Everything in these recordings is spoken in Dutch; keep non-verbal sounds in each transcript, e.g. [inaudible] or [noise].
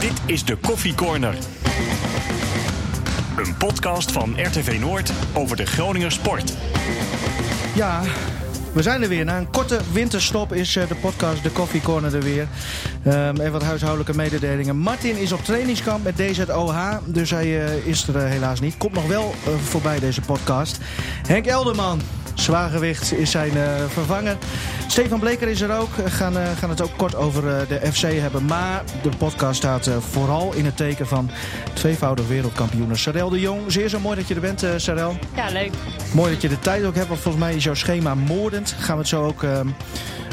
Dit is de Koffie Corner. Een podcast van RTV Noord over de Groninger sport. Ja, we zijn er weer. Na een korte winterstop is eh, de podcast De Coffee Corner er weer. Even wat huishoudelijke mededelingen. Martin is op trainingskamp met DZOH, dus hij uh, is er uh, helaas niet. Komt nog wel voorbij deze podcast. Henk Elderman, zwaargewicht, is zijn vervanger. Stefan Bleker is er ook. We gaan, gaan het ook kort over de FC hebben. Maar de podcast staat vooral in het teken van tweevoudig wereldkampioen Sarel de Jong. Zeer zo mooi dat je er bent, Sarel. Ja, leuk. Mooi dat je de tijd ook hebt, want volgens mij is jouw schema moordend. Gaan we het zo ook uh,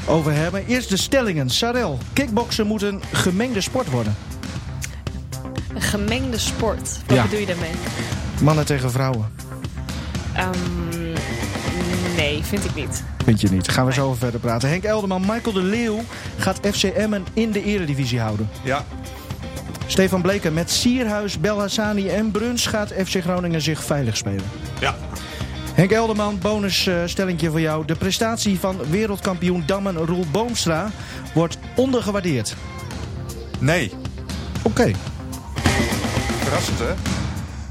over hebben. Eerst de stellingen. Sarel, kickboksen moet een gemengde sport worden. Een gemengde sport? Wat ja. bedoel je daarmee? Mannen tegen vrouwen. Um, nee, vind ik niet. Vind je niet. Gaan we zo over verder praten. Henk Elderman, Michael de Leeuw gaat FC Emmen in de eredivisie houden. Ja. Stefan Bleken met Sierhuis, Belhassani en Bruns gaat FC Groningen zich veilig spelen. Ja. Henk Elderman, bonusstellingje voor jou. De prestatie van wereldkampioen Dammen Roel Boomstra wordt ondergewaardeerd. Nee. Oké. Okay. Verrassend, hè?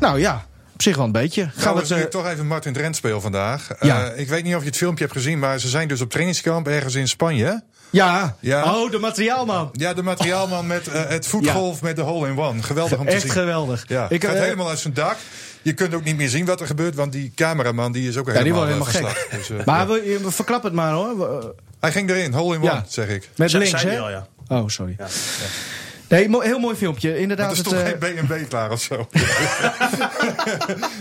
Nou ja, op zich wel een beetje. Gaan we het, uh, toch even Martin Drent speel vandaag. Ja. Uh, ik weet niet of je het filmpje hebt gezien, maar ze zijn dus op trainingskamp ergens in Spanje. Ja. ja. Oh, de materiaalman. Ja, de materiaalman met uh, het voetgolf ja. met de hole-in-one. Geweldig om te Echt zien. Echt geweldig. Ja. Ik gaat helemaal uit zijn dak. Je kunt ook niet meer zien wat er gebeurt, want die cameraman die is ook ja, helemaal, die wordt helemaal gek. Dus, uh, maar we, we verklap het maar hoor. Hij ging erin, hole in one, ja. zeg ik. Met links, hè? Al, ja. Oh, sorry. Nee, mo heel mooi filmpje. Inderdaad, maar er stond het, uh... geen B&B klaar of zo. [laughs]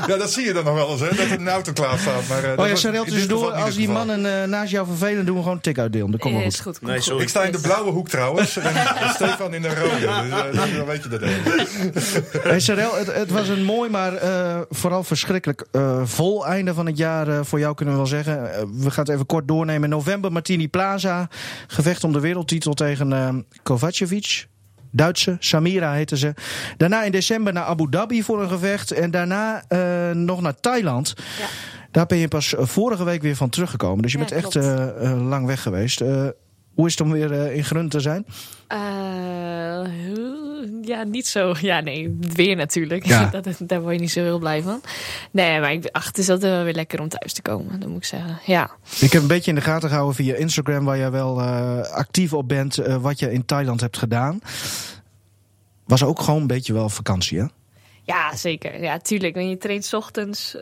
ja, dat zie je dan nog wel eens, hè? Dat er een auto klaar staat. Maar, uh, oh ja, Sarel, tussendoor, als die mannen uh, naast jou vervelen, doen we gewoon een tik uitdelen. Dat komt wel goed. goed, nee, sorry. Ik sta in de blauwe hoek trouwens. [laughs] en [laughs] Stefan in de rode. Dus dan weet je dat even. Hey Sarel, het, het, was een mooi, maar vooral verschrikkelijk vol einde van het jaar voor jou, kunnen we wel zeggen. we gaan het even kort doornemen. In november Martini Plaza. Gevecht om de wereldtitel tegen Kovacevic. Duitse, Samira heette ze. Daarna in december naar Abu Dhabi voor een gevecht. En daarna uh, nog naar Thailand. Ja. Daar ben je pas vorige week weer van teruggekomen. Dus je ja, bent echt uh, uh, lang weg geweest. Hoe is het om weer in Grun te zijn? ja, niet zo. Ja, nee, weer natuurlijk. Ja. [laughs] dat, daar word je niet zo heel blij van. Nee, maar ik, ach, het is altijd wel weer lekker om thuis te komen, dat moet ik zeggen. Ja. Ik heb een beetje in de gaten gehouden via Instagram, waar jij wel uh, actief op bent, uh, wat je in Thailand hebt gedaan. Was ook gewoon een beetje wel vakantie, hè? Ja, zeker. Ja, tuurlijk. Want je traint s ochtends, uh,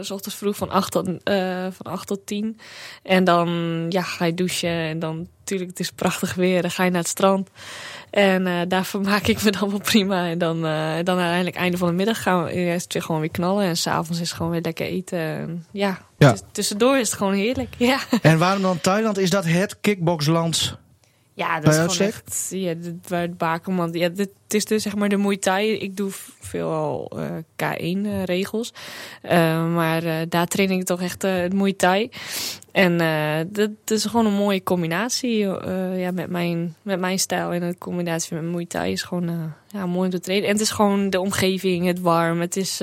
s ochtends vroeg van 8 tot, uh, van 8 tot 10. En dan ja, ga je douchen. En dan, natuurlijk, het is prachtig weer. Dan ga je naar het strand. En uh, daar vermaak ik me dan wel prima. En dan, dan uiteindelijk einde van de middag gaan we het weer gewoon weer knallen. En s'avonds is het gewoon weer lekker eten. En, ja, ja. tussendoor is het gewoon heerlijk. [laughs] Ja. En waarom dan Thailand? Is dat het kickboxland? Ja, dat is gewoon echt ja, waar het bakenman. Ja, dit is dus zeg maar de Muay. Ik doe veelal uh, K1-regels. Uh, maar uh, daar train ik toch echt het Muay. En dat, is gewoon een mooie combinatie ja, met, mijn, met mijn stijl. En de combinatie met Muay Thai is gewoon ja, mooi om te trainen. En het is gewoon de omgeving, het warm. Het is...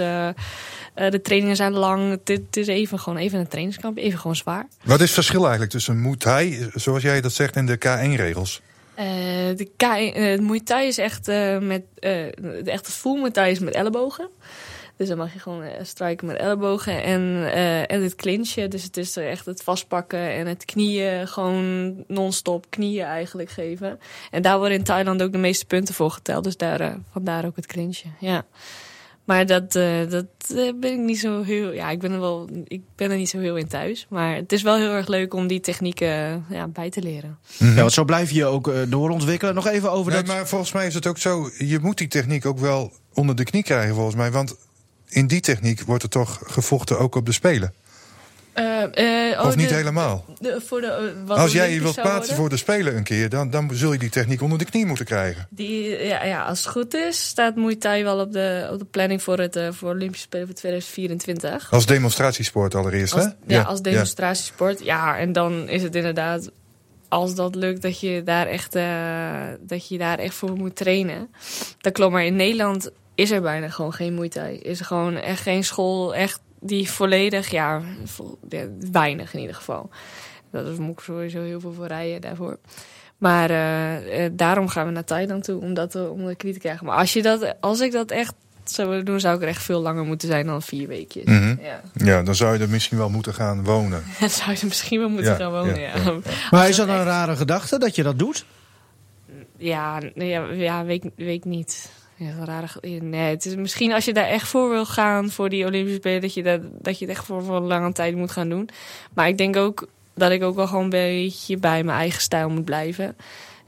De trainingen zijn lang. Het is even gewoon even een trainingskamp, even gewoon zwaar. Wat is het verschil eigenlijk tussen Muay Thai, zoals jij dat zegt, en de K1-regels? Uh, de K1, uh, Muay Thai is echt met de echte full Muay Thai is met ellebogen. Dus dan mag je gewoon strijken met ellebogen en, en het clinchen. Dus het is echt het vastpakken en het knieën, gewoon non-stop knieën eigenlijk geven. En daar worden in Thailand ook de meeste punten voor geteld. Dus daar, vandaar ook het clinchen, ja. Maar dat, uh, dat uh, ben ik niet zo heel. Ja, ik ben er wel. Ik ben er niet zo heel in thuis. Maar het is wel heel erg leuk om die technieken uh, ja, bij te leren. -hmm. Ja, want zo blijf je ook doorontwikkelen. Nog even over nee, dat. Maar volgens mij is het ook zo. Je moet die techniek ook wel onder de knie krijgen, volgens mij. Want in die techniek wordt er toch gevochten ook op de spelen. Uh, uh, of niet de, helemaal? De, voor de, uh, Als jij je wilt plaatsen voor de Spelen een keer, dan, dan zul je die techniek onder de knie moeten krijgen. Die, ja, ja, als het goed is, staat Muay Thai wel op de, op de planning voor het voor Olympische Spelen van 2024. Als demonstratiesport allereerst, als, hè? Ja, ja, als demonstratiesport. Ja. ja, en dan is het inderdaad, als dat lukt, dat je daar echt, dat je daar echt voor moet trainen. Dat klopt, maar in Nederland is er bijna gewoon geen Muay Thai. Is er gewoon echt geen school, echt die volledig, ja, weinig in ieder geval. Dat is, moet ik sowieso heel veel voor rijden daarvoor. Maar eh, eh, daarom gaan we naar Thailand toe, om dat eh, om de te krijgen. Maar als, je dat, als ik dat echt zou willen doen, zou ik er echt veel langer moeten zijn dan vier weken. Mhm. Ja. Ja, dan zou je er misschien wel moeten gaan wonen. [laughs] Dan zou je er misschien wel moeten Ja, gaan wonen, ja, ja. ja. [laughs] Maar is dat een rare gedachte dat je dat doet? Ja, nee, ja, ja weet, weet ik niet. Ja, een rare, nee, het is misschien als je daar echt voor wil gaan voor die Olympische Spelen, dat je, dat, dat je het echt voor, voor een lange tijd moet gaan doen. Maar ik denk ook dat ik ook wel gewoon een beetje bij mijn eigen stijl moet blijven.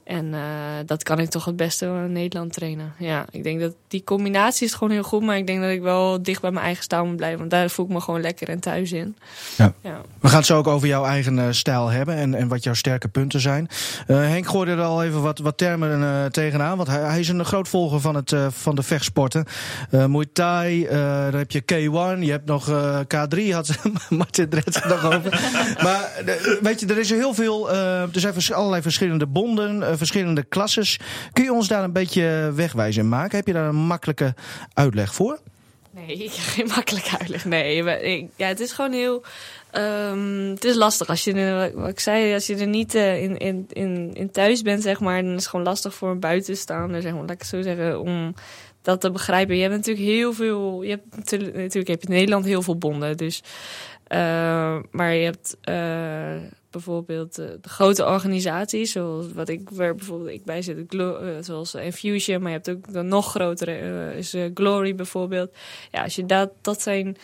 En eh, dat kan ik toch het beste in Nederland trainen. Ja, ik denk dat die combinatie is gewoon heel goed. Maar ik denk dat ik wel dicht bij mijn eigen stijl moet blijven. Want daar voel ik me gewoon lekker en thuis in. Ja. ja. We gaan het zo ook over jouw eigen eh, stijl hebben en, en wat jouw sterke punten zijn. Eh, Henk gooide er al even wat, wat termen tegenaan, want hij, hij is een groot volger van, het, van de vechtsporten. Muay Thai, daar heb je K1, je hebt nog eh, K3, had [laughs] Martin het nog over. [laughs] maar weet je, er is heel veel, er zijn allerlei verschillende bonden, verschillende klasses. Kun je ons daar een beetje wegwijs in maken? Heb je daar een makkelijke uitleg voor? Nee, ik heb geen makkelijke uitleg. Nee, ik- ja, het is gewoon heel. ehm, het is lastig als je, wat ik zei, als je er niet eh, in, in, in, in thuis bent, zeg maar, dan is het gewoon lastig voor een buitenstaander, zeg maar, laat ik zo zeggen, om dat te begrijpen. Je hebt natuurlijk heel veel, je hebt natuurlijk, natuurlijk heb je in Nederland heel veel bonden, dus, eh, maar je hebt eh, bijvoorbeeld eh, de grote organisaties, zoals wat ik, waar bijvoorbeeld ik bij zit, Glo- eh, zoals Infusion, maar je hebt ook de nog grotere, eh, is eh, Glory bijvoorbeeld. Ja, als je dat, dat zijn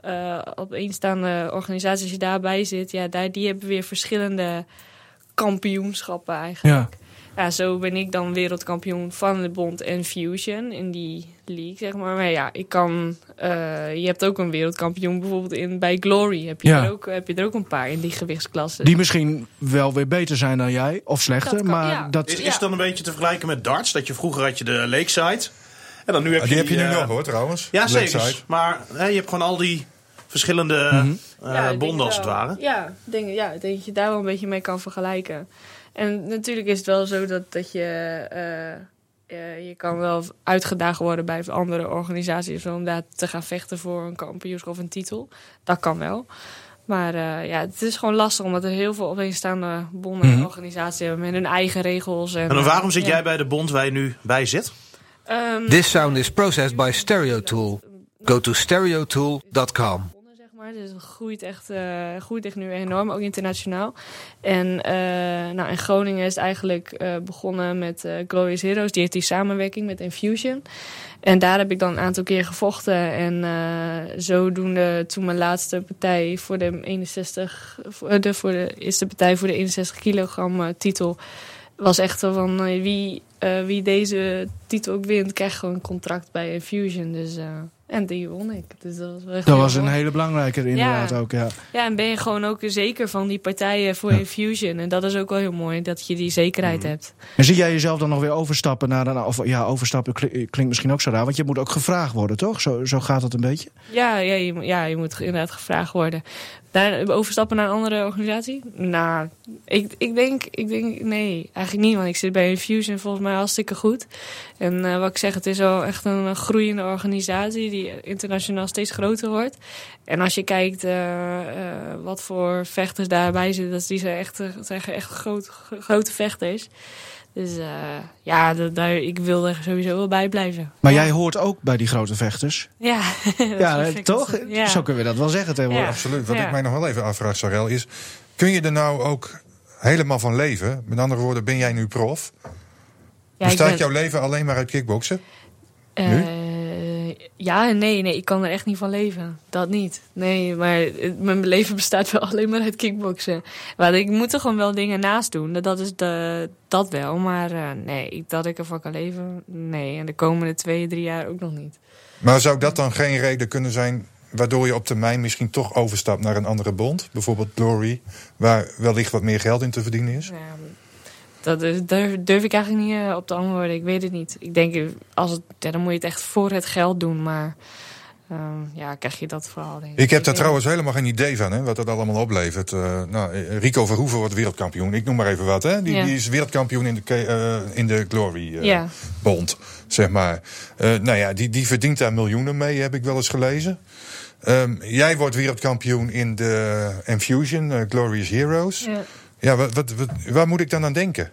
eh opeenstaande organisaties, als je daarbij zit, ja, daar, die hebben weer verschillende kampioenschappen eigenlijk. Ja. zo ben ik dan wereldkampioen van de bond en Fusion in die league, zeg maar. Maar ja, ik kan... eh, je hebt ook een wereldkampioen bijvoorbeeld in, bij Glory. Heb je, Ja. er ook, heb je er ook een paar in die gewichtsklasse. Die misschien wel weer beter zijn dan jij, of slechter, Dat kan, maar ja. dat... Is, is het dan een beetje te vergelijken met darts? Dat je vroeger had je de Lakeside. En dan nu heb Ah, je die heb je nu eh, nog hoor, trouwens. Ja, Lakeside. zeker. Maar hè, je hebt gewoon al die verschillende eh, Ja, denk bonden als het ware. Ja, ik denk, ja, ik denk dat je daar wel een beetje mee kan vergelijken. En natuurlijk is het wel zo dat, dat je... eh, eh, je kan wel uitgedaagd worden bij andere organisaties om daar te gaan vechten voor een kampioenschap of een titel. Dat kan wel. Maar eh, ja, het is gewoon lastig omdat er heel veel opeenstaande bonden en Mhm. organisaties hebben met hun eigen regels. En, En dan waarom zit ja. jij bij de bond waar je nu bij zit? Ehm, This sound is processed by Stereotool. Go to stereotool.com. Dus het groeit echt, eh, groeit echt nu enorm, ook internationaal. En eh, nou, in Groningen is eigenlijk eh, begonnen met eh Glorious Heroes. Die heeft die samenwerking met Infusion. En daar heb ik dan een aantal keer gevochten. En zodoende toen mijn laatste partij voor de 61... Voor de, voor de, de partij voor de 61 kilogram titel... was echt zo van wie, wie deze titel ook wint... krijgt gewoon een contract bij Infusion. Dus, en die won ik. Dus dat was Dat was een mooi. hele belangrijke inderdaad Ja. ook, ja. Ja, en ben je gewoon ook zeker van die partijen voor Ja. Infusion. En dat is ook wel heel mooi, dat je die zekerheid Mhm. hebt. En zie jij jezelf dan nog weer overstappen naar een... Of ja, overstappen kli- klinkt misschien ook zo raar, want je moet ook gevraagd worden, toch? Zo, zo gaat het een beetje. Ja, ja, je, ja, je moet inderdaad gevraagd worden. Daar, overstappen naar een andere organisatie? Nou, ik, ik, denk, ik denk, nee, eigenlijk niet. Want ik zit bij Infusion volgens mij hartstikke goed. En eh, wat ik zeg, het is wel echt een groeiende organisatie die internationaal steeds groter wordt. En als je kijkt eh, eh, wat voor vechters daarbij zitten, dat die zijn echt, zijn echt groot, grote vechters. Dus eh, ja, dat, daar, ik wil er sowieso wel bij blijven. Maar ja. jij hoort ook bij die grote vechters. Ja, [laughs] Ja, toch? ja. Zo kunnen we dat wel zeggen tegenwoordig. Ja. Absoluut. Wat Ja. ik mij nog wel even afvraag, Sarel, is... Kun je er nou ook helemaal van leven? Met andere woorden, ben jij nu prof? Bestaat ben- jouw leven alleen maar uit kickboksen? Eh, Nu? Ja en nee, nee, ik kan er echt niet van leven. Dat niet. Nee, maar het- mijn leven bestaat wel [laughs] alleen maar uit kickboksen. Maar ik moet er gewoon wel dingen naast doen. Dat is de, dat wel. Maar eh, nee, dat ik ervan kan leven, nee. En de komende twee, drie jaar ook nog niet. Maar zou dat dan geen reden kunnen zijn... waardoor je op termijn misschien toch overstapt naar een andere bond? Bijvoorbeeld Glory, waar wellicht wat meer geld in te verdienen is? Ja, dat is- durf, durf ik eigenlijk niet eh, op te antwoorden. Ik weet het niet. Ik denk, eh, als het, ja, dan moet je het echt voor het geld doen. Maar ehm, ja, krijg je dat vooral. Denk Ik heb daar trouwens helemaal geen idee van, hè, wat dat allemaal oplevert. Eh, nou, Rico Verhoeven wordt wereldkampioen. Ik noem maar even wat. Hè. Die, Ja. die is wereldkampioen in de, eh, in de Glory Ja. bond, zeg maar. Nou ja, die, die verdient daar miljoenen mee, heb ik wel eens gelezen. Ehm, jij wordt wereldkampioen in de Infusion, Glorious Heroes. Ja. Ja, wat, wat, wat- waar moet ik dan aan denken?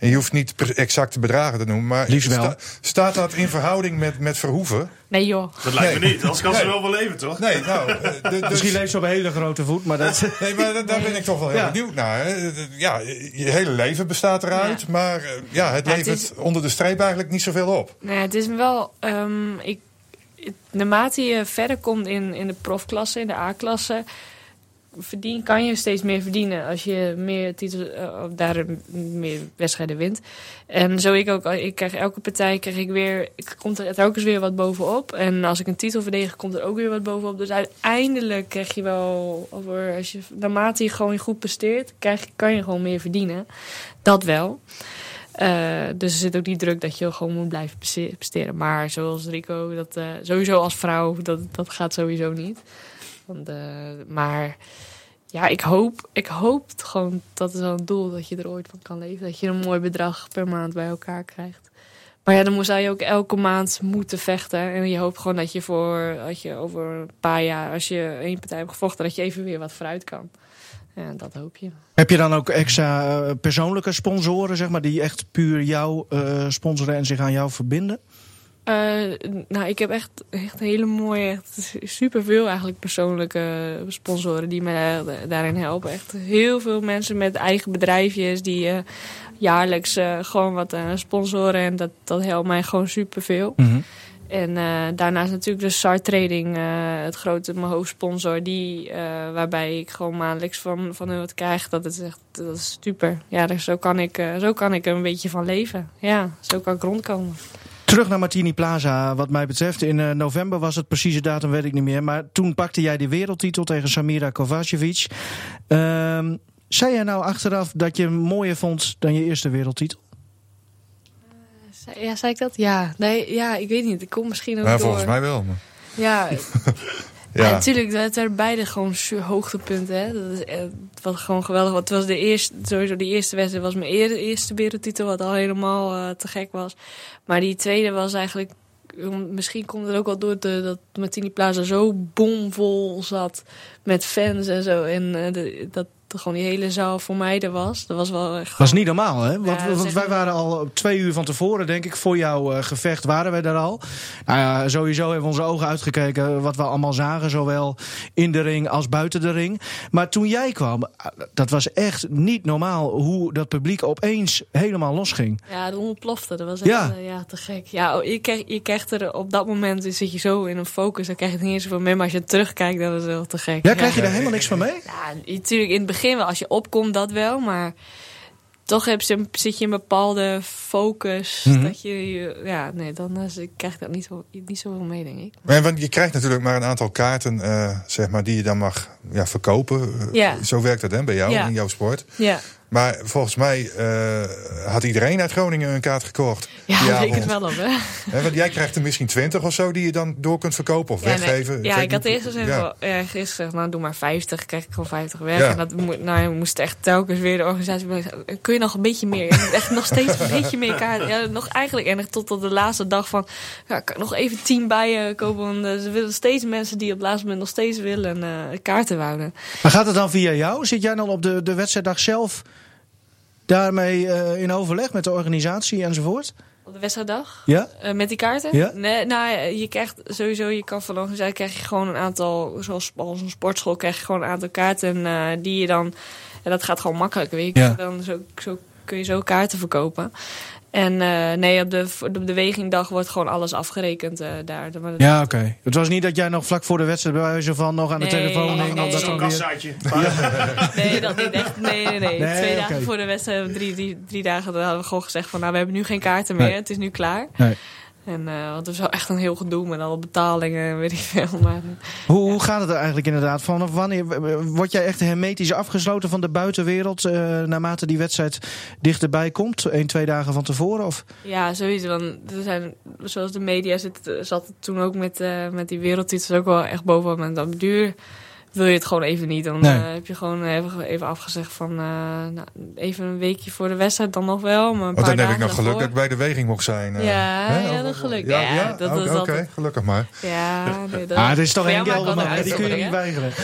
En je hoeft niet exacte bedragen te noemen. Maar Liefst wel. sta- staat dat in verhouding met, met Verhoeven? Nee joh. Dat lijkt me Nee. niet. Anders kan ze Nee. wel wel leven, toch? Nee, nou. eh, de- [laughs] dus- Misschien leeft ze op een hele grote voet, maar dat... [laughs] Nee, maar da- daar ben ik toch wel heel Ja. benieuwd naar. Hè. Ja, je hele leven bestaat eruit. Ja. Maar eh, ja, het Ja, het levert is- onder de streep eigenlijk niet zoveel op. Nou ja, het is wel. ehm, ik, naarmate je verder komt in, in de profklasse, in de A-klasse. Verdien, kan je steeds meer verdienen als je meer titels, eh, of daar meer wedstrijden wint. En zo ik ook, ik krijg elke partij krijg ik weer, ik komt er telkens weer wat bovenop. En als ik een titel verdedig, komt er ook weer wat bovenop. Dus uiteindelijk krijg je wel, over, als je, naarmate je gewoon goed presteert, krijg, kan je gewoon meer verdienen. Dat wel. Eh, dus er zit ook die druk dat je gewoon moet blijven preste- presteren. Maar zoals Rico, dat, eh, sowieso als vrouw, dat, dat gaat sowieso niet. Want, eh, maar ja, ik hoop, ik hoop gewoon, dat is wel een doel, dat je er ooit van kan leven. Dat je een mooi bedrag per maand bij elkaar krijgt. Maar ja, dan zou je ook elke maand moeten vechten. En je hoopt gewoon dat je voor, dat je over een paar jaar, als je één partij hebt gevochten, dat je even weer wat vooruit kan. Ja, dat hoop je. Heb je dan ook extra eh, persoonlijke sponsoren, zeg maar, die echt puur jou eh, sponsoren en zich aan jou verbinden? Eh, nou, ik heb echt, echt hele mooie, echt superveel eigenlijk persoonlijke sponsoren die me da- daarin helpen. Echt heel veel mensen met eigen bedrijfjes die eh, jaarlijks eh, gewoon wat sponsoren en dat, dat helpt mij gewoon superveel. En eh, daarnaast natuurlijk de SAR Trading, het grote, mijn hoofdsponsor, die, waarbij ik gewoon maandelijks van, van hun wat krijg. Dat is echt dat is super. Ja, dus zo, kan ik, zo kan ik er een beetje van leven. Ja, zo kan ik rondkomen. Terug naar Martini Plaza, wat mij betreft. In eh, november was het precieze datum, weet ik niet meer. Maar toen pakte jij die wereldtitel tegen Samira Kovacevic. Ehm zei jij nou achteraf dat je hem mooier vond dan je eerste wereldtitel? Ja, zei ik dat? Ja. Nee, ja, ik weet niet. Ik kom misschien ook Maar door. volgens mij wel. Maar, Ja, [laughs] ja. natuurlijk. Het waren beide gewoon hoogtepunten. Hè. Dat is, eh, het was gewoon geweldig. Want het was de eerste, sowieso die eerste wedstrijd was mijn eer- eerste wereldtitel. Wat al helemaal eh, te gek was. Maar die tweede was eigenlijk... om- Misschien komt het ook wel door de, dat Martini Plaza zo bomvol zat. Met fans en zo. En eh, de- dat gewoon die hele zaal voor mij er was. Dat was wel echt... Is niet normaal, hè? Want, Ja, wij waren al twee uur van tevoren, denk ik, voor jouw eh, gevecht waren wij daar al. Nou ja, sowieso hebben we onze ogen uitgekeken wat we allemaal zagen, zowel in de ring als buiten de ring. Maar toen jij kwam, eh, dat was echt niet normaal hoe dat publiek opeens helemaal losging. Ja, de ontplofte. Dat was echt Ja. ja, te gek. Ja, oh, je, krijgt, je krijgt er op dat moment zit je zo in een focus. Dan krijg je het niet eens van mee. Maar als je terugkijkt, dat is wel te gek. Ja, krijg je daar helemaal niks van mee? Ja, natuurlijk in het begin wel. Als je opkomt, dat wel. Maar toch heb je, zit je een bepaalde focus. Mhm. Dat je, ja, nee, dan is, krijg je dat niet, zo, niet zoveel mee, denk ik. Maar, want je krijgt natuurlijk maar een aantal kaarten eh, zeg maar, die je dan mag ja, verkopen. Eh, Ja. Zo werkt dat hè, bij jou Ja. in jouw sport. Ja, Maar volgens mij eh, had iedereen uit Groningen een kaart gekocht. ja leek avond. het wel op, hè? Want jij krijgt er misschien 20 of zo die je dan door kunt verkopen of Ja, nee. weggeven. Ja, ik had eerst gezegd, Ja. ja, gisteren gezegd, nou doe maar 50, krijg ik gewoon 50 weg. Ja. En dat moet, nou, we moesten echt telkens weer de organisatie kun je nog een beetje meer? Echt nog steeds een beetje meer kaarten. Ja, nog eigenlijk en tot tot de laatste dag van, ja, kan ik nog even 10 bij je kopen. Want eh, ze willen steeds mensen die op het laatste moment nog steeds willen eh, kaarten wouden. Maar gaat het dan via jou? Zit jij dan op de, de wedstrijddag zelf daarmee eh, in overleg met de organisatie enzovoort? Op de wedstrijddag? Ja? Eh, met die kaarten? Ja? Nee, nou, je krijgt sowieso, je kan van organisatie krijg je gewoon een aantal, zoals als een sportschool krijg je gewoon een aantal kaarten eh, die je dan, en dat gaat gewoon makkelijk, weet je, Ja. dan zo, zo kun je zo kaarten verkopen. En eh, nee, op de, op de wegingdag wordt gewoon alles afgerekend eh, daar. Ja, oké. Het was niet dat jij nog vlak voor de wedstrijd bij wijze van nog aan de Nee, telefoon nee, hing. nee. dat Zo'n weer... [laughs] kassaatje. Nee, dat niet echt. Nee, nee, nee. Nee, Twee dagen voor de wedstrijd, drie, drie, drie dagen, dan hadden we gewoon gezegd van, nou, we hebben nu geen kaarten meer, Nee. het is nu klaar. Nee. En, eh, want het was wel echt een heel gedoe met alle betalingen en weet ik veel. Maar, Hoe, hoe gaat het er eigenlijk inderdaad? Vanaf wanneer word jij echt hermetisch afgesloten van de buitenwereld eh, naarmate die wedstrijd dichterbij komt? Eén, twee dagen van tevoren? Of? Ja, sowieso. Want er zijn, zoals de media zit, zat het toen ook met, eh, met die wereldtitels ook wel echt bovenop. En op duur wil je het gewoon even niet, dan Nee. eh, heb je gewoon even, even afgezegd van... eh, nou, even een weekje voor de wedstrijd dan nog wel, maar een paar dan heb ik nog geluk dat ik bij de weging mocht zijn. eh. Ja, Hè? ja, Of- dat of- geluk. Ja, Ja, ja? dat altijd- gelukkig maar. Ja, nee, dat, Ah, het is toch één keer een die kun je niet weigeren. [laughs]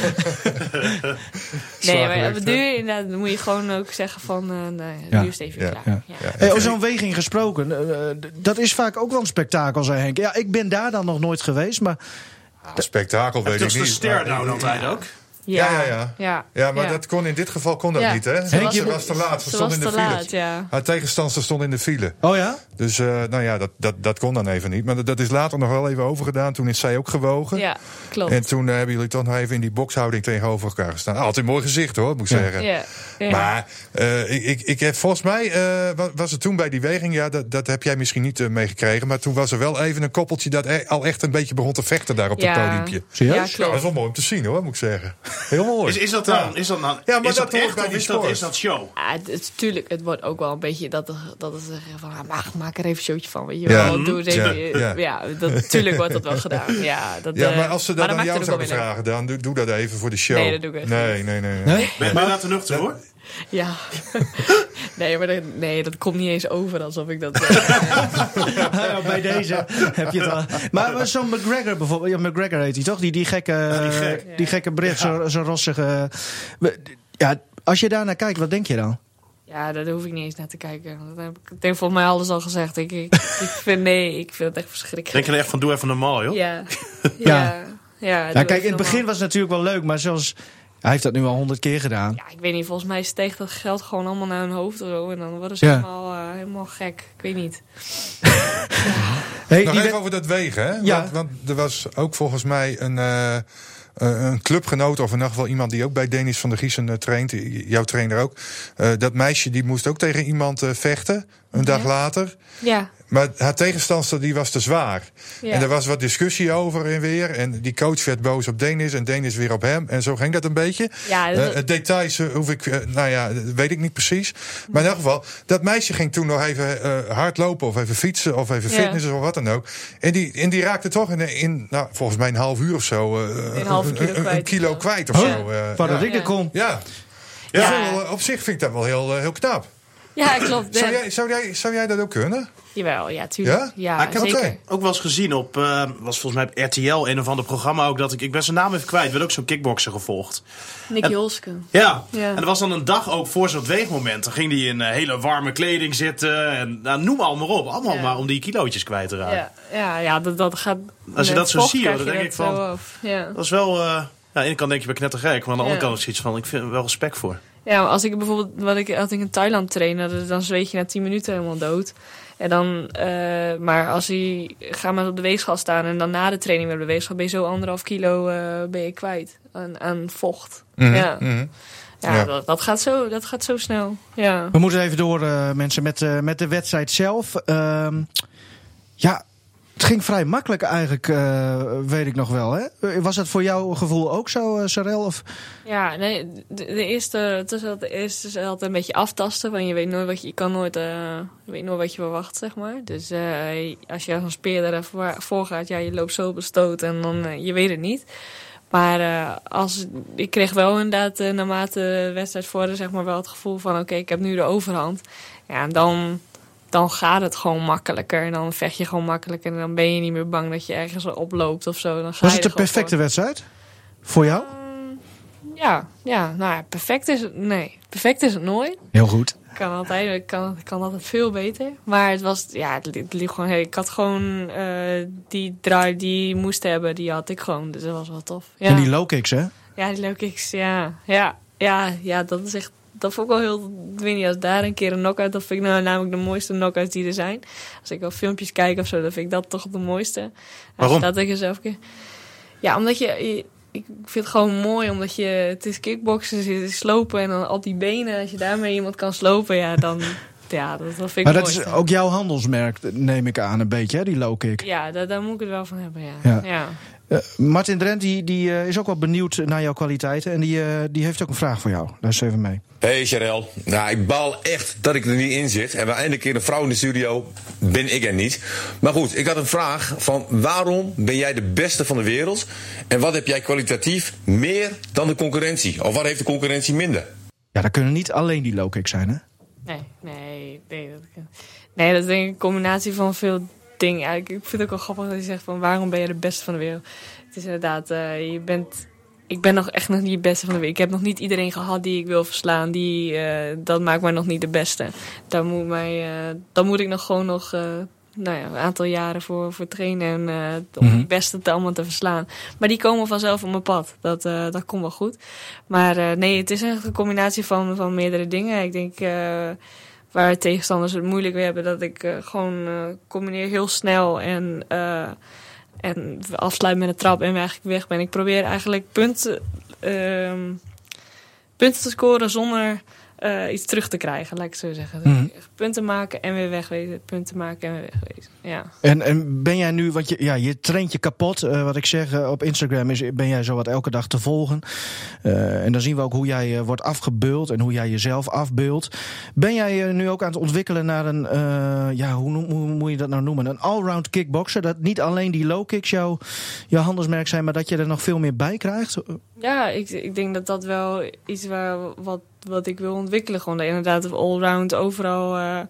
Nee, maar op duur inderdaad, dan moet je gewoon ook zeggen van... eh nee, Ja. nu is het even Ja, klaar. ja. Ja. Ja. Hey, over zo'n weging gesproken, eh, eh, dat is vaak ook wel een spektakel, zei Henk. Ja, ik ben daar dan nog nooit geweest, maar Ah, spektakel weet Dat ik is de niet. stare maar- down altijd ook. Ja, ja, ja. Ja, Ja, maar ja. Dat kon in dit geval kon dat Ja. niet, hè? Ze was- te laat. Ze Ze stond was in de te file. laat, ja. Haar tegenstander stond in de file. Oh ja? Dus eh, nou ja, dat, dat, dat kon dan even niet. Maar dat, dat is later nog wel even overgedaan. Toen is zij ook gewogen. Ja, klopt. En toen eh, hebben jullie toch nog even in die bokshouding tegenover elkaar gestaan. Altijd een mooi gezicht hoor, moet ik Ja. zeggen. ja, ja. Maar eh, ik, ik, ik heb volgens mij, eh, wa- was het toen bij die weging, ja, dat, dat heb jij misschien niet meegekregen. Maar toen was er wel even een koppeltje dat e- al echt een beetje begon te vechten daar op Ja. het podiumpje. Serieus? Ja, Ja, dat klopt. is wel mooi om te zien hoor, moet ik zeggen. Heel mooi. Is, is dat dan, is dat dan Ja, maar is dat dat hoort echt bij of die is dat, sport. is dat show? Ja, het, het, tuurlijk, het wordt ook wel een beetje dat, dat het zeggen van, ah, maak, maak er even een showtje van, weet je Ja. wel. Doe even, Ja, ja, ja. dat, tuurlijk wordt dat wel gedaan. Ja, dat, Ja, eh, maar als ze dat dan aan maakt jou zouden vragen, dan doe, doe dat even voor de show. Nee, dat doe ik echt nee, niet. nee, nee, nee. Nee? Ben, ben te leuk. Ja. [laughs] nee, maar dat, nee, dat komt niet eens over alsof ik dat... eh, [laughs] Ja, bij deze heb je het al. Maar, zo'n McGregor bijvoorbeeld, ja, McGregor heet hij toch? Die, die gekke, die gek. die gekke Brit, zo'n zo rossige. we- Ja, als je daar naar kijkt, wat denk je dan? ja, daar hoef ik niet eens naar te kijken. Dat heb ik, denk volgens mij alles al gezegd. Ik, ik, ik vind, nee, ik vind het echt verschrikkelijk. Denk je er echt van, doe even normaal, joh? Ja. [laughs] Ja. Ja. Ja, Ja, kijk, in het begin normaal. was het natuurlijk wel leuk, maar zoals. Hij heeft dat nu al honderd keer gedaan. Ja, ik weet niet. Volgens mij steeg dat geld gewoon allemaal naar hun hoofd of zo. En dan worden ze Ja. helemaal, eh, helemaal gek. Ik weet niet. [laughs] Hey, Nog even over dat wegen, hè? Ja. Want, want er was ook volgens mij een, eh, eh, een clubgenoot, of in ieder geval iemand die ook bij Denis van der Giesen eh, traint, jouw trainer ook. Eh, dat meisje die moest ook tegen iemand eh, vechten, een dag later. Ja. Maar haar tegenstander die was te zwaar. ja. En er was wat discussie over en weer. En die coach werd boos op Denis en Denis weer op hem. En zo ging dat een beetje. ja, Eh, dat- details hoef ik, eh, nou ja, dat weet ik niet precies. Maar in elk geval, dat meisje ging toen nog even eh, hardlopen of even fietsen of even Ja. fitnessen of wat dan ook. En die, en die raakte toch in, in nou, volgens mij een half uur of zo eh, Een halve kilo een, kwijt. kilo kwijt of zo. eh, ja. dat ik er kon. Ja. Ja. Wel, op zich vind ik dat wel heel, heel knap. Ja, klopt. Zou Ja. jij, zou, jij, zou jij dat ook kunnen? Jawel, ja, tuurlijk. Ja? Ja, Maar ik heb zeker. Ook wel eens gezien op, eh, was volgens mij op RTL, een of ander programma ook, dat ik, ik ben zijn naam even kwijt, werd ook zo'n kickboxer gevolgd. Nicky En- Holske. Ja. Ja. en er was dan een dag ook voor zo'n weegmoment. Dan ging hij in eh, hele warme kleding zitten en nou, noem maar allemaal op. Allemaal Ja. maar om die kilootjes kwijt te raken. Ja, ja, ja dat, dat gaat... Als je dat zo ziet, dan denk dat ik van-. Dat is wel, eh, ja, aan de ene kant denk je, ben knettergek. Maar aan de andere kant is het iets van, ik vind er wel respect voor. Ja, maar als ik bijvoorbeeld, wat ik, als ik in Thailand train, dan- zweet je na 10 minuten helemaal dood. En dan, eh, maar als je, ga maar op de weegschaal staan en dan na de training weer op de weegschaal, ben je zo anderhalf kilo eh, ben je kwijt aan, aan vocht. Mhm, Ja. mhm. Ja, Ja. Dat, dat, gaat zo, dat gaat zo snel. Ja. We moeten even door, eh, mensen, met, eh, met de wedstrijd zelf. Ehm, ja, het ging vrij makkelijk eigenlijk, eh, weet ik nog wel. Hè? Was dat voor jouw gevoel ook zo, Sarel? Of? Ja, nee, de, eerste, het eerste is altijd een beetje aftasten. Want je weet nooit wat je, je kan nooit, eh, weet nooit wat je verwacht, zeg maar. Dus als je als een speer er even voor- voor gaat, ja, je loopt zo op een stoot en dan, je weet het niet. Maar als, ik kreeg wel inderdaad, naarmate de wedstrijd vorderde, zeg maar wel het gevoel van, oké, ik heb nu de overhand. Ja, dan, dan gaat het gewoon makkelijker. En dan vecht je gewoon makkelijker. En dan ben je niet meer bang dat je ergens oploopt of zo. Dan ga Was je het de perfecte wedstrijd? Voor jou? Ehm, ja, ja, nou ja, perfect is het. Nee, perfect is het nooit. Heel goed. Kan altijd, kan, kan altijd veel beter. Maar het was, ja, het, li- het liep gewoon. Hey, ik had gewoon eh, die draai die moest hebben, die had ik gewoon. Dus dat was wel tof. Ja, En die low kicks, hè? ja die low kicks, ja, ja, ja, ja, dat is echt. Dat vond ik wel heel. Ik weet niet, als daar een keer een knockout, dat vind ik nou namelijk de mooiste knockouts die er zijn. Als ik wel filmpjes kijk of zo, dan vind ik dat toch de mooiste. Waarom? Dat ik zelf. Ja, omdat je, je- Ik vind het gewoon mooi, omdat je... Het is kickboksen, het is slopen en dan op die benen. Als je daarmee iemand kan slopen, ja, dan... [laughs] Ja, dat, dat vind ik Maar dat mooi. is ook jouw handelsmerk, neem ik aan, een beetje, hè, die low kick. Ja, daar, daar moet ik het wel van hebben, ja. Ja. ja. Martin Drent die, die eh, is ook wel benieuwd naar jouw kwaliteiten. En die, eh, die heeft ook een vraag voor jou. Luister even mee. Hey Charel, nou ik baal echt dat ik er niet in zit. En we eindelijk keer een vrouw in de studio, ben ik er niet. Maar goed, ik had een vraag van waarom ben jij de beste van de wereld? En wat heb jij kwalitatief meer dan de concurrentie? Of wat heeft de concurrentie minder? Ja, dat kunnen niet alleen die low kicks zijn, hè? Nee, nee, nee. Dat, nee, dat is denk ik een combinatie van veel dingen. Ja, ik vind het ook wel grappig dat je zegt van waarom ben je de beste van de wereld? Het is inderdaad, eh, je bent... Ik ben nog echt nog niet de beste van de wereld. Ik heb nog niet iedereen gehad die ik wil verslaan. Die, eh, dat maakt mij nog niet de beste. Daar moet, mij, dan moet ik nog gewoon nog nou ja, een aantal jaren voor, voor trainen. En, om Mhm. die beste te allemaal te verslaan. Maar die komen vanzelf op mijn pad. Dat, eh, dat komt wel goed. Maar nee, het is echt een combinatie van, van meerdere dingen. Ik denk waar tegenstanders het moeilijk mee hebben, dat ik eh, gewoon eh, combineer heel snel en, eh, en afsluit met een trap en eigenlijk weg ben. Ik probeer eigenlijk punten, ehm, punten te scoren zonder iets terug te krijgen, laat ik zo zeggen. Mhm. Punten maken en weer wegwezen. Punten maken en weer wegwezen. Ja. En, en ben jij nu, want je, ja, je traint je kapot. Eh, wat ik zeg eh, op Instagram is, ben jij zo wat elke dag te volgen. Eh, en dan zien we ook hoe jij wordt afgebeuld en hoe jij jezelf afbeeldt. Ben jij nu ook aan het ontwikkelen naar een, ja, hoe, noem- hoe moet je dat nou noemen? Een allround kickboxer. Dat niet alleen die low kicks jouw, handelsmerk zijn, maar dat je er nog veel meer bij krijgt. Ja, ik, ik denk dat dat wel iets waar, wat, wat ik wil ontwikkelen. Gewoon inderdaad allround overal.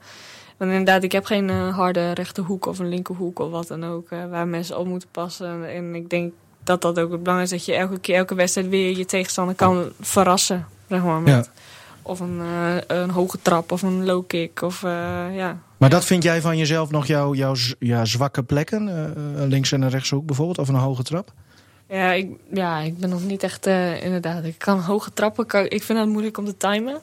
Want inderdaad, ik heb geen eh, harde rechterhoek of een linkerhoek of wat dan ook. eh, waar mensen op moeten passen. En ik denk dat dat ook het belangrijk is. Dat je elke keer, elke wedstrijd weer je tegenstander kan verrassen. Zeg maar, met, Ja. Of een, eh, een hoge trap of een low kick. Of, ja. Maar dat vind jij van jezelf nog jouw, jouw z- ja, zwakke plekken? Links- en een rechtshoek bijvoorbeeld, of een hoge trap? Ja, ik, ja, ik ben nog niet echt, inderdaad. Ik kan hoge trappen, kan, ik vind het moeilijk om te timen.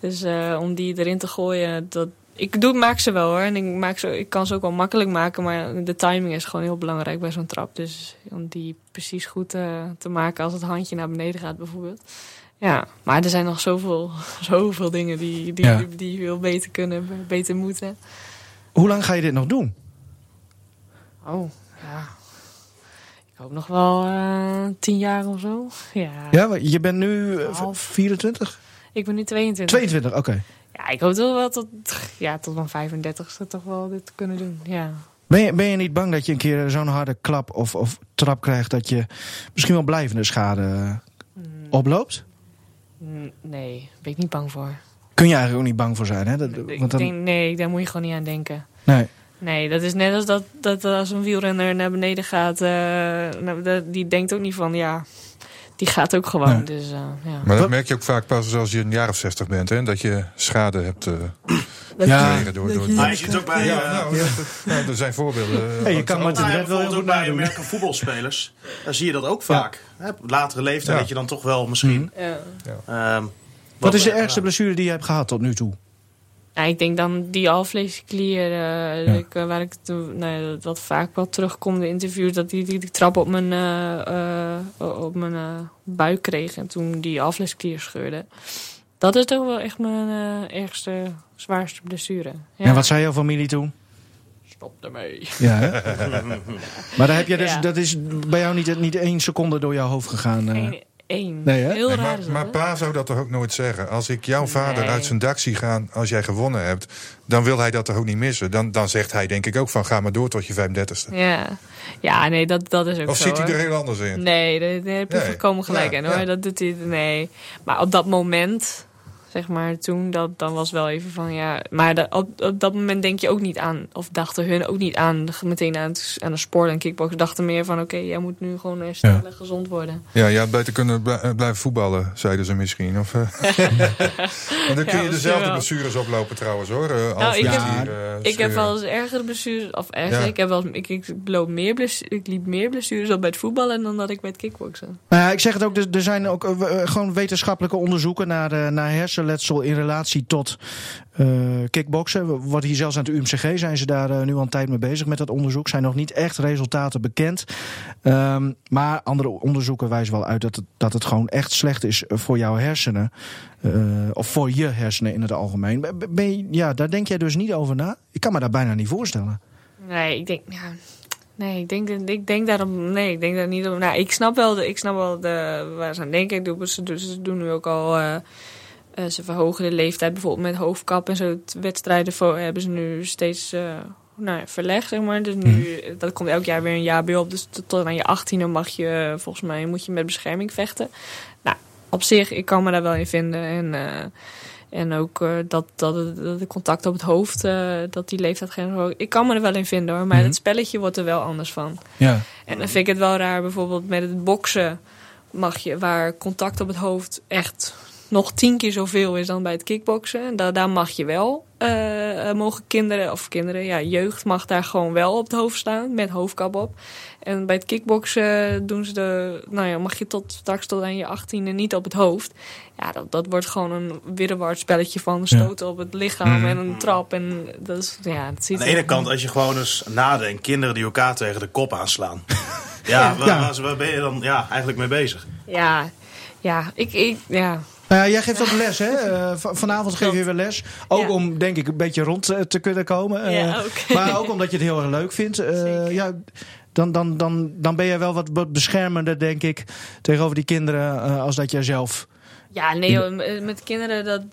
Dus om die erin te gooien, dat, ik doe, maak ze wel hoor. En ik, maak ze, ik kan ze ook wel makkelijk maken, maar de timing is gewoon heel belangrijk bij zo'n trap. Dus om die precies goed eh, te maken als het handje naar beneden gaat bijvoorbeeld. Ja, maar er zijn nog zoveel, [laughs] zoveel dingen die, die, Ja. die, die veel beter kunnen, beter moeten. Hoe lang ga je dit nog doen? Oh, ja. Ik hoop nog wel eh, tien jaar of zo. Ja. Ja, je bent nu eh, Twaalf. 24? Ik ben nu 22. 22, oké. Ja, ik hoop toch wel tot, ja, tot mijn 35ste toch wel dit kunnen doen. Ja. Ben je, ben je niet bang dat je een keer zo'n harde klap of, of trap krijgt dat je misschien wel blijvende schade eh, oploopt? Mm, Nee, daar ben ik niet bang voor. Kun je eigenlijk ook niet bang voor zijn, hè? Dat, Ik want dan, denk, nee, daar moet je gewoon niet aan denken. nee. Nee, dat is net als dat, dat als een wielrenner naar beneden gaat. eh, nou, die denkt ook niet van, ja, die gaat ook gewoon. Nee. Dus, eh, ja. Maar dat Wat- merk je ook vaak pas als je een jaar of 60 bent. Hè? Dat je schade hebt eh [clears throat] Ja. gekregen door, door Maar je ziet het ook bij... Ja, eh, nou, [laughs] nou, er zijn voorbeelden. Hey, je kan ook- Martin Nou wel heel goed bij. Amerikaanse voetbalspelers. Dan zie je dat ook vaak. Hè, op latere leeftijd Ja. dat je dan toch wel misschien... Ja. ehm, Wat is de ergste blessure die je hebt gehad tot nu toe? Ja, ik denk dan die alvleesklier, eh, Ja. ik, eh, waar ik toen, nou wat vaak wel terugkomt in de interviews, dat die, die, die trap op mijn, eh, eh, op mijn eh, buik kreeg en toen die alvleesklier scheurde. Dat is toch wel echt mijn eh, ergste, zwaarste blessure. Ja. En wat zei jouw familie toen? Stop ermee. Ja, [laughs] maar daar heb je dus, Ja. dat is bij jou niet, niet één seconde door jouw hoofd gegaan. eh. Eén. Één. Nee, hè? Heel Nee, raar maar, is dat, maar pa zou dat toch ook nooit zeggen? Als ik jouw vader Nee. uit zijn dak zie gaan als jij gewonnen hebt... dan wil hij dat toch ook niet missen? Dan, dan zegt hij denk ik ook van ga maar door tot je 35ste. Ja. ja, nee, dat, dat is ook Of zo. ziet hij hoor. er heel anders in? Nee, daar, daar heb je Nee. volkomen gelijk Ja, in hoor. ja. Dat doet hij, nee. Maar op dat moment, zeg maar, toen, dat, dan was wel even van ja. Maar da- op, op dat moment denk je ook niet aan, of dachten hun ook niet aan, meteen aan, het, aan de sport en kickbox. Dachten meer van oké, jij moet nu gewoon herstellen en gezond worden. Ja, je had beter kunnen bl- eh, blijven voetballen, zeiden ze misschien. Of, eh. [laughs] Want dan kun Ja, je dezelfde wel. blessures oplopen trouwens hoor. Uh, Nou, ik heb- Ik heb wel eens ergere blessures, of erger, Ja. ik heb wel, ik, ik, loop meer blessures, ik liep meer blessures op bij het voetballen dan dat ik bij het kickboksen. Nou ja, ik zeg het ook, er- er zijn ook eh, eh, gewoon wetenschappelijke onderzoeken naar, eh, naar hersenletsel in relatie tot eh kickboksen. Worden hier zelfs aan het UMCG, zijn ze daar eh, nu al een tijd mee bezig met dat onderzoek. Zijn nog niet echt resultaten bekend. Ehm, maar andere onderzoeken wijzen wel uit dat het, dat het gewoon echt slecht is voor jouw hersenen. Eh, of voor je hersenen in het algemeen. Ja, daar denk jij dus niet over na? Ik kan me daar bijna niet voorstellen. Nee, ik denk, Nee, ik denk, ik denk daarom. Nee, ik denk daar niet om. Nou, ik snap wel, de, ik snap wel de, waar ze aan denken. Ik ze, doen- nu ook al. Eh, ze verhogen de leeftijd bijvoorbeeld met hoofdkap en zo. Het Wedstrijden voor, hebben ze nu steeds eh, nou ja, verlegd, zeg maar. Dus nu, dat komt elk jaar weer een jaar bij op. Dus tot, tot aan je achttiende mag je, eh, volgens mij, moet je met bescherming vechten. Nou, op zich, ik kan me daar wel in vinden. En, en ook dat, dat, dat de contact op het hoofd, dat die leeftijd geen... Ik kan me er wel in vinden hoor, maar Mhm. het spelletje wordt er wel anders van. Ja. En dan vind ik het wel raar, bijvoorbeeld met het boksen mag je, waar contact op het hoofd echt nog tien keer zoveel is dan bij het kickboksen. En da- daar mag je wel, eh, eh, mogen kinderen, of kinderen, ja, jeugd mag daar gewoon wel op het hoofd staan, met hoofdkap op. En bij het kickboksen doen ze de, nou ja, mag je tot straks tot aan je achttiende niet op het hoofd. Ja, dat, dat wordt gewoon een wirrewaard spelletje van stoten op het lichaam en een trap. En dat is, ja, dat ziet Aan de ene kant, als je gewoon eens nadenkt, kinderen die elkaar tegen de kop aanslaan. [laughs] Ja, waar, Ja. waar- waar ben je dan ja, eigenlijk mee bezig? Ja, ja, ik, ik, ja. Nou ja, jij geeft ook les, hè? [laughs] Eh, vanavond geef je weer les. Ook Ja. om, denk ik, een beetje rond eh, te kunnen komen. Eh, Ja, ook. Maar ook omdat je het heel erg leuk vindt. Ja, dan, dan, dan, dan ben jij wel wat, beschermender, denk ik, tegenover die kinderen als dat jij zelf... Ja, nee, joh, met kinderen, dat,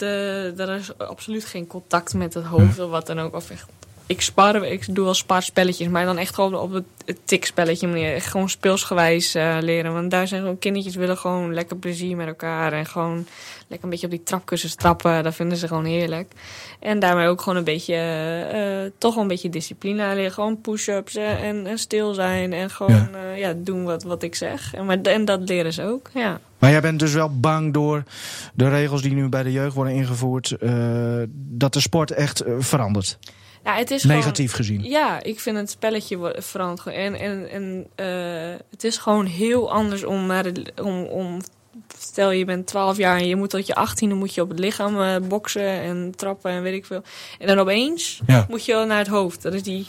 daar is absoluut geen contact met het hoofd of wat dan ook. Of echt, ik spar, ik doe wel spaarspelletjes, maar dan echt gewoon op het, tikspelletje manier. Echt gewoon speelsgewijs eh, leren. Want daar zijn gewoon kindertjes willen gewoon lekker plezier met elkaar. En gewoon lekker een beetje op die trapkussens trappen. Dat vinden ze gewoon heerlijk. En daarmee ook gewoon een beetje, eh, eh, toch wel een beetje discipline aanleren. Gewoon push-ups en, en stil zijn. En gewoon ja. ja, doen wat, wat ik zeg. En, maar, en dat leren ze ook, ja. Maar jij bent dus wel bang door de regels die nu bij de jeugd worden ingevoerd... dat de sport echt verandert, Ja, het is negatief gezien. Gewoon, ja, ik vind het spelletje gewoon. En, en, en eh, het is gewoon heel anders om naar de, om, om Stel je bent 12 jaar en je moet tot je 18e moet je op het lichaam eh, boksen en trappen en weet ik veel. En dan opeens Ja. moet je wel naar het hoofd. Dat is die,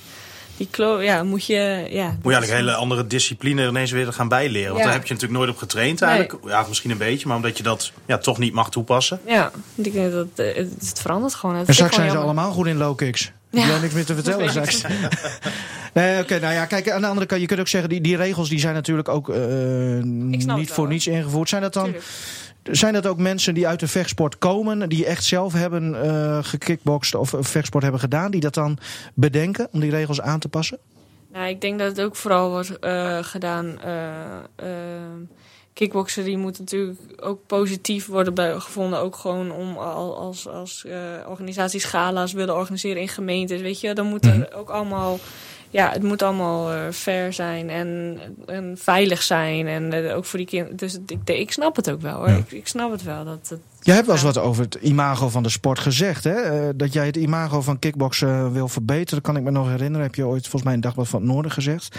die klo ja, moet je, ja. Moet je eigenlijk een hele andere discipline ineens weer gaan bijleren. Want Ja. daar heb je natuurlijk nooit op getraind eigenlijk. Ja, misschien een beetje, maar omdat je dat ja, toch niet mag toepassen. Ja, ik denk dat eh, het, het verandert gewoon. Het En straks gewoon zijn ze allemaal goed in low kicks. Ja. Jij niks meer te vertellen straks. [laughs] nee, oké, nou ja, kijk, aan de andere kant, je kunt ook zeggen, die, die regels die zijn natuurlijk ook eh, niet voor niets ingevoerd. Zijn dat dan, Tuurlijk. zijn dat ook mensen die uit de vechtsport komen, die echt zelf hebben gekickboxd of vechtsport hebben gedaan, die dat dan bedenken om die regels aan te passen? Nou, ik denk dat het ook vooral wordt eh, gedaan. Kickboksen die moet natuurlijk ook positief worden bij, gevonden. Ook gewoon om al- als, als eh, organisaties gala's willen organiseren in gemeentes. Weet je, dan moet er ook allemaal. Ja, het moet allemaal eh, fair zijn en, en veilig zijn. En eh, ook voor die kinderen. Dus ik, ik snap het ook wel hoor. Ja. Ik, ik snap het wel. Dat, het, Jij hebt wel eens wat over het imago van de sport gezegd, hè? Eh, dat jij het imago van kickboksen wil verbeteren, kan ik me nog herinneren. Heb je ooit volgens mij een dagblad van het Noorden gezegd.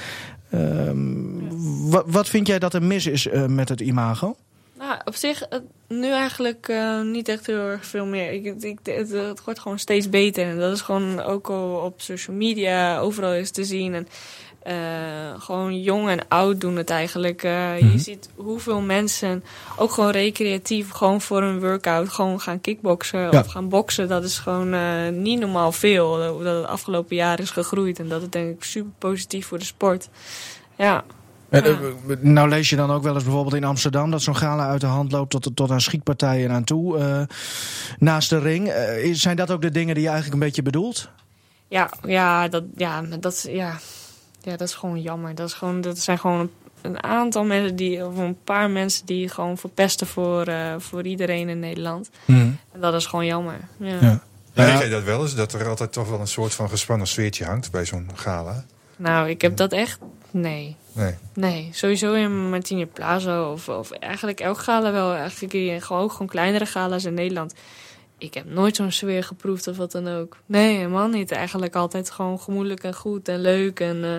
Ehm, wat, wat vind jij dat er mis is eh, met het imago? Nou, op zich, eh, nu eigenlijk eh, niet echt heel erg veel meer. Ik, ik, het, het wordt gewoon steeds beter. En dat is gewoon ook al op social media, overal is te zien. En eh, gewoon jong en oud doen het eigenlijk. Eh, Je ziet hoeveel mensen ook gewoon recreatief, gewoon voor een workout, gewoon gaan kickboksen Ja. of gaan boksen. Dat is gewoon eh, niet normaal veel. Dat dat het afgelopen jaar is gegroeid. En dat is denk ik super positief voor de sport. Ja. Ja. nou lees je dan ook wel eens bijvoorbeeld in Amsterdam dat zo'n gala uit de hand loopt tot, tot aan schietpartijen aan toe. eh, naast de ring. Eh, zijn dat ook de dingen die je eigenlijk een beetje bedoelt? Ja, ja, dat, ja, dat, is- ja, ja, dat is gewoon jammer. Dat, is gewoon, dat zijn gewoon een, aantal mensen die, of een paar mensen die gewoon verpesten voor, eh, voor iedereen in Nederland. En dat is gewoon jammer. Ja. Ja. Ja, Ja. Weet jij dat wel eens? Dat er altijd toch wel een soort van gespannen sfeertje hangt bij zo'n gala? Nou, ik heb dat echt. Nee. Nee. Nee, sowieso in Martini Plaza of, of eigenlijk elk gala wel. Eigenlijk in gewoon, ook gewoon kleinere gala's in Nederland. Ik heb nooit zo'n sfeer geproefd of wat dan ook. Nee, helemaal niet. Eigenlijk altijd gewoon gemoedelijk en goed en leuk. En eh,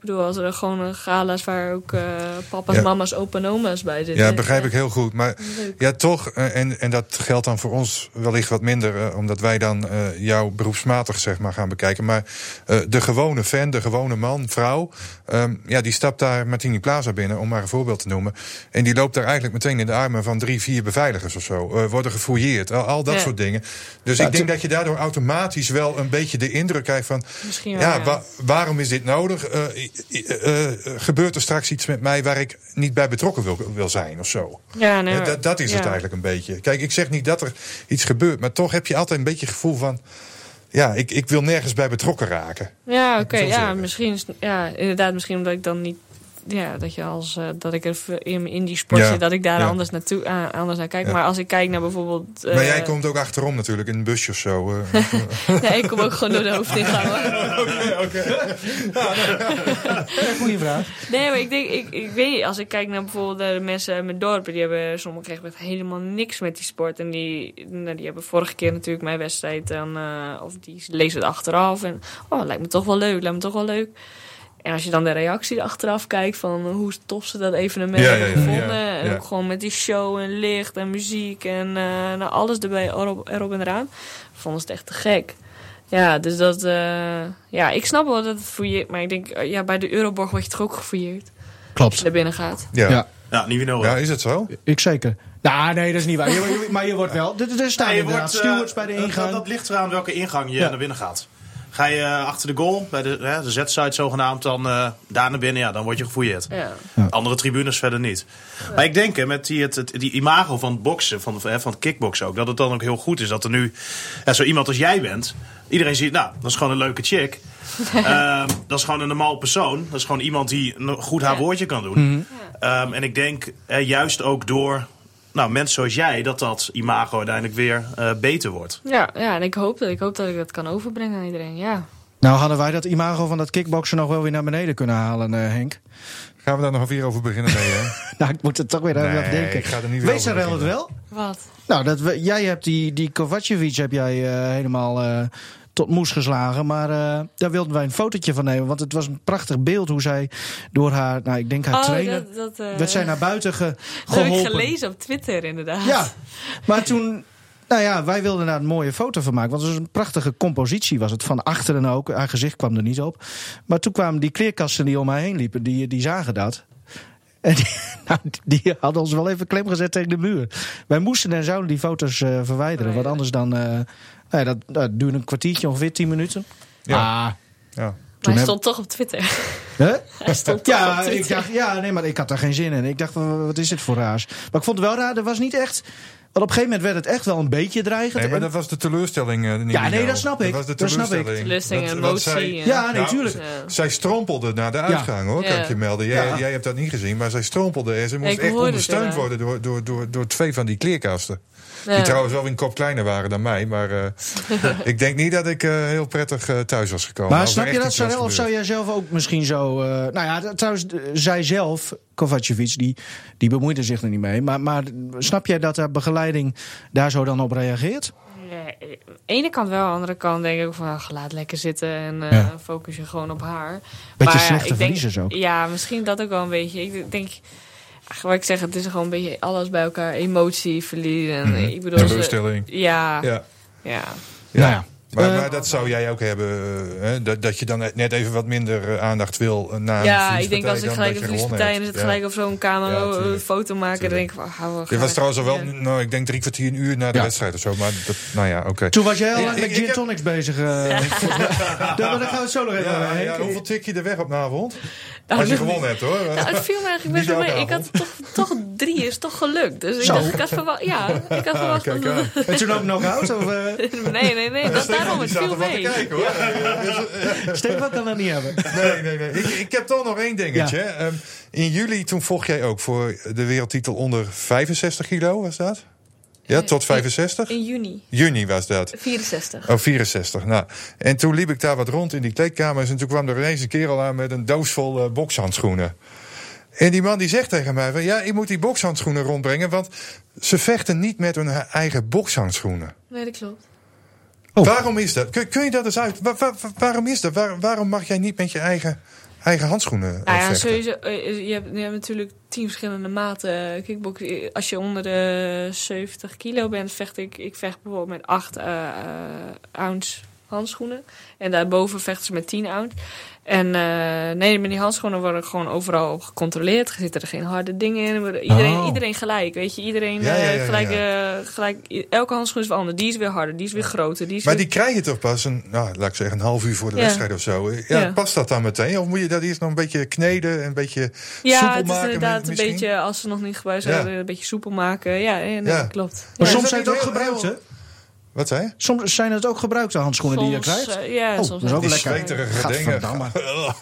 bedoel, als er gewoon een gala's waar ook eh, papa's, Ja. mama's, opa en oma's bij zitten. Ja, begrijp ik heel goed. Maar Leuk. ja, toch, eh, en, en dat geldt dan voor ons wellicht wat minder, eh, omdat wij dan eh, jou beroepsmatig zeg maar gaan bekijken. Maar eh, de gewone fan, de gewone man, vrouw, ehm, ja, die stapt daar Martini Plaza binnen, om maar een voorbeeld te noemen. En die loopt daar eigenlijk meteen in de armen van drie, vier beveiligers of zo. Eh, worden gefouilleerd, al, al dat Ja. soort dingen. Dus Ja, ik denk dat je daardoor automatisch wel een beetje de indruk krijgt van... Misschien wel, ja, ja. wa- waarom is dit nodig? Eh, eh, gebeurt er straks iets met mij waar ik niet bij betrokken wil, wil zijn of zo? Ja, nee, Eh, dat, dat is het eigenlijk een beetje. Kijk, ik zeg niet dat er iets gebeurt, maar toch heb je altijd een beetje het gevoel van... Ja, ik, ik wil nergens bij betrokken raken. Ja, oké. Ja, misschien is ja, inderdaad, misschien omdat ik dan niet. Ja, dat je als eh, dat ik even in, in die sport Ja, zit, dat ik daar ja. anders naartoe uh, anders naar kijk. Ja. Maar als ik kijk naar bijvoorbeeld. eh, maar jij komt ook achterom natuurlijk, in een busje of zo. eh. [laughs] ja, ik kom ook gewoon door de hoofdingang. hoor. [laughs] Goeie vraag. Nee, maar ik denk, ik, ik weet, als ik kijk naar bijvoorbeeld de mensen uit mijn dorpen, die hebben sommigen echt helemaal niks met die sport. En die, nou, die hebben vorige keer natuurlijk mijn wedstrijd dan, eh, of die lezen het achteraf. En oh, lijkt me toch wel leuk, lijkt me toch wel leuk. En als je dan de reactie achteraf kijkt van hoe tof ze dat evenement Ja, ja, hebben ja, gevonden. ja, en ja. ook gewoon met die show en licht en muziek en eh, nou, alles erbij, erop, erop en eraan. Vonden ze het echt te gek. Ja, dus dat... eh, ja, ik snap wel dat het fouilleert. Maar ik denk, eh, ja, bij de Euroborg word je toch ook gefouilleerd. Als je Klopt. naar binnen gaat. ja. Ja. Ja. Ja, niet meer is het zo? Ik zeker. Nou, nee, dat is niet waar. Je- je- maar je wordt wel... Er, staan Nee, je inderdaad wordt, eh, stewards bij de dat- ingang. Dat, dat ligt eraan welke ingang je Ja. naar binnen gaat. Ga je achter de goal, bij de, hè, de Z-site zogenaamd, dan eh, daar naar binnen, ja, dan word je gefouilleerd. Ja. Andere tribunes verder niet. Maar ik denk hè, met die, het, het- die imago van het boksen, van, hè, van het kickboksen ook, dat het dan ook heel goed is dat er nu ja, zo iemand als jij bent. Iedereen ziet, nou, dat is gewoon een leuke chick. [laughs] Ehm, dat is gewoon een normaal persoon. Dat is gewoon iemand die goed haar Ja. woordje kan doen. Ehm, en ik denk juist ook door nou, mensen zoals jij, dat dat imago uiteindelijk weer eh, beter wordt. Ja, ja, en ik hoop, dat, ik hoop dat ik dat kan overbrengen aan iedereen. Ja. Nou hadden wij dat imago van dat kickboksen nog wel weer naar beneden kunnen halen, eh, Henk. Gaan we daar nog weer over beginnen? Nee, hè? [laughs] Nou, ik moet er toch weer aan Nee, denken. ik ga er niet weer Weet over Sarel het wel? Wat? Nou, dat we, jij hebt die, die Kovacevic heb jij eh, helemaal eh, tot moes geslagen. Maar eh, daar wilden wij een fotootje van nemen. Want het was een prachtig beeld hoe zij door haar, nou ik denk haar Oh, trainer, dat, dat, eh, werd zij naar buiten ge, [laughs] dat heb ik geholpen. gelezen op Twitter inderdaad. Ja, maar toen... Nou ja, wij wilden daar een mooie foto van maken. Want het was een prachtige compositie was het. Van achteren ook. Haar gezicht kwam er niet op. Maar toen kwamen die kleerkasten die om haar heen liepen. Die, die zagen dat. En die, [laughs] nou, die hadden ons wel even klem gezet tegen de muur. Wij moesten en zouden die foto's eh, verwijderen. Want anders dan... nou ja, dat, dat duurde een kwartiertje, ongeveer tien minuten. Ja. Ah, Ja. maar toen hij heb- stond toch op Twitter. hè? [laughs] Hij stond toch Ja, op Twitter. ik dacht, ja, nee, maar ik had daar geen zin in. Ik dacht, wat is dit voor raars? Maar ik vond het wel raar, er was niet echt... Want op een gegeven moment werd het echt wel een beetje dreigend. Nee, maar En- dat was de teleurstelling. eh, Ja, nee, dat snap ik. was de Dat snap ik. teleurstelling. Teleurstelling en Want- want emotie. zij- en- Ja, nee, Nou, tuurlijk. Ja. Zij strompelde naar de uitgang, hoor, kan Ja. ik je melden. Jij, Ja. jij hebt dat niet gezien, maar zij strompelde. En ze moest Ik echt ondersteund worden door, door, door, door twee van die kleerkasten. Ja. Die trouwens wel een kop kleiner waren dan mij. Maar eh, [laughs] ik denk niet dat ik eh, heel prettig eh, thuis was gekomen. Maar snap je dat, Sarel? Of zou jij zelf ook misschien zo... eh, nou ja, trouwens, zij zelf, Kovacevic, die, die bemoeide zich er niet mee. Maar, maar snap jij dat haar begeleiding daar zo dan op reageert? De ene kant wel, aan de andere kant denk ik van ach, laat lekker zitten en eh, Ja. focus je gewoon op haar. Beetje ja, slechte ik denk- verliezers ook. Ja, misschien dat ook wel een beetje. Ik denk, wat ik zeg, het is gewoon een beetje alles bij elkaar, emotie, verlies. En, Mhm. ik bedoel, Teleurstelling. Ja. ja. Ja. Nou ja. Maar, Eh, maar dat zou jij ook hebben, eh, hè? Dat, dat je dan net even wat minder eh, aandacht wil na een Ja, ik denk als ik gelijk gewonnen verliespartij en Ja. gelijk op zo'n camera een foto maken, dan denk ik van, hou Dit was trouwens al wel, Ja. nou, ik denk drie kwartier, een uur na de Ja. wedstrijd of zo. Maar dat, nou ja, oké. Toen was jij al Ja, met gin heb- tonics bezig. Daar, [laughs] maar daar gaan we het zo nog even over. Ja, hoeveel tik je er weg op de avond? Nou, Als je gewonnen hebt hoor. Nou, het viel me eigenlijk best wel mee. Ik had toch, toch drie is toch gelukt. Dus ik Zo. dacht, ik had verwacht, ja, ik had verwacht. kijk dat-. En toen ook nog oud? Of, eh [laughs] Nee, nee, nee, dat daarom, het viel te mee. kijken hoor. [laughs] Stefan kan dat niet hebben. Nee, nee, nee. Ik, ik heb toch nog één dingetje. Ja. Ehm, in juli toen vocht jij ook voor de wereldtitel onder 65 kilo, was dat? Ja, tot 65? In juni, Juni was dat. 64. Oh, 64. Nou, en toen liep ik daar wat rond in die kleedkamers. En toen kwam er ineens een kerel aan met een doos vol eh, bokshandschoenen. En die man die zegt tegen mij: van, Ja, ik moet die bokshandschoenen rondbrengen. Want ze vechten niet met hun eigen bokshandschoenen. Nee, dat klopt. Oh. Waarom is dat? Kun, kun je dat eens uit? Wa- wa- wa- waarom is dat? Waar- waarom mag jij niet met je eigen, eigen handschoenen eh, Nou ja, sowieso, eh, je, hebt, je hebt natuurlijk tien verschillende maten eh, kickbox. Als je onder de 70 kilo bent, vecht ik, ik vecht bijvoorbeeld met 8 eh, eh, ounce handschoenen. En daarboven vechten ze met 10 ounce. En eh, nee, met die handschoenen worden gewoon overal op gecontroleerd. Er zitten er geen harde dingen in. Iedereen, Oh. iedereen gelijk, weet je. Iedereen Ja, ja, eh, ja, gelijk, ja. eh, gelijk. Elke handschoen is wel anders. Die is weer harder, die is weer groter. Die is Maar weer- die krijg je toch pas een, nou, laat ik zeggen, een half uur voor de Ja. wedstrijd of zo. Ja, Ja. Past dat dan meteen? Of moet je dat eerst nog een beetje kneden, een beetje Ja, soepel het is maken? inderdaad een beetje, als ze nog niet gebruikt zijn, Ja. een beetje soepel maken. Ja, ja, nee, Ja. klopt. Maar Ja. soms zijn het ook heel- gebruikte. Wat zei je? Soms zijn het ook gebruikte handschoenen die je krijgt. eh, ja, Oh, soms dat is ook Die lekker. zweterige dingen.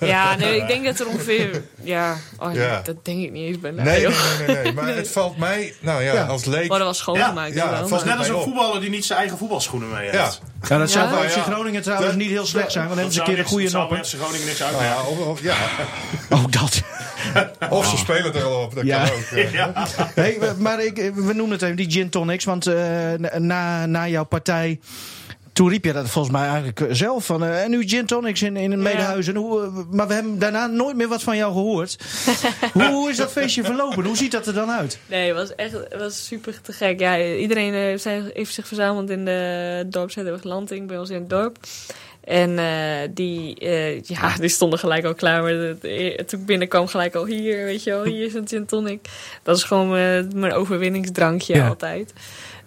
[laughs] Ja, nee, ik denk dat er ongeveer... Ja, oh, nee, Ja. dat denk ik niet eens bij mij. Nee, nee, nee, nee, nee. Maar het valt mij, nou ja, Ja. als leek... Worden wel schoongemaakt. Ja, Ja, ja, wel, vast maar- Net als een voetballer die niet zijn eigen voetbalschoenen mee heeft. Ja. Dat zou voor Nou FC Groningen trouwens niet heel slecht zijn. Want hebben ze een keer een goede niks- dat noppen. zou FC Groningen niks uitmaken. ja, of, of- ja. [laughs] Ook dat. [laughs] of ze spelen er al op, dat Ja. kan ook. [laughs] ja. Hey, we- maar ik, we noemen het even die gin tonics. Want eh, na, na jouw partij... Toen riep je dat volgens mij eigenlijk zelf. Van, eh, en nu gin tonics in, in een medehuis. En hoe, eh, maar we hebben daarna nooit meer wat van jou gehoord. [laughs] hoe, hoe is dat feestje verlopen? Hoe ziet dat er dan uit? Nee, het was echt het was super te gek. Ja, iedereen eh, heeft zich verzameld in de dorpshuis Landing bij ons in het dorp. En eh, die, eh, ja, die stonden gelijk al klaar. Maar het- eh, toen ik binnenkwam gelijk al hier, weet je wel, hier is een gin tonic. Dat is gewoon mijn, mijn overwinningsdrankje Ja. altijd.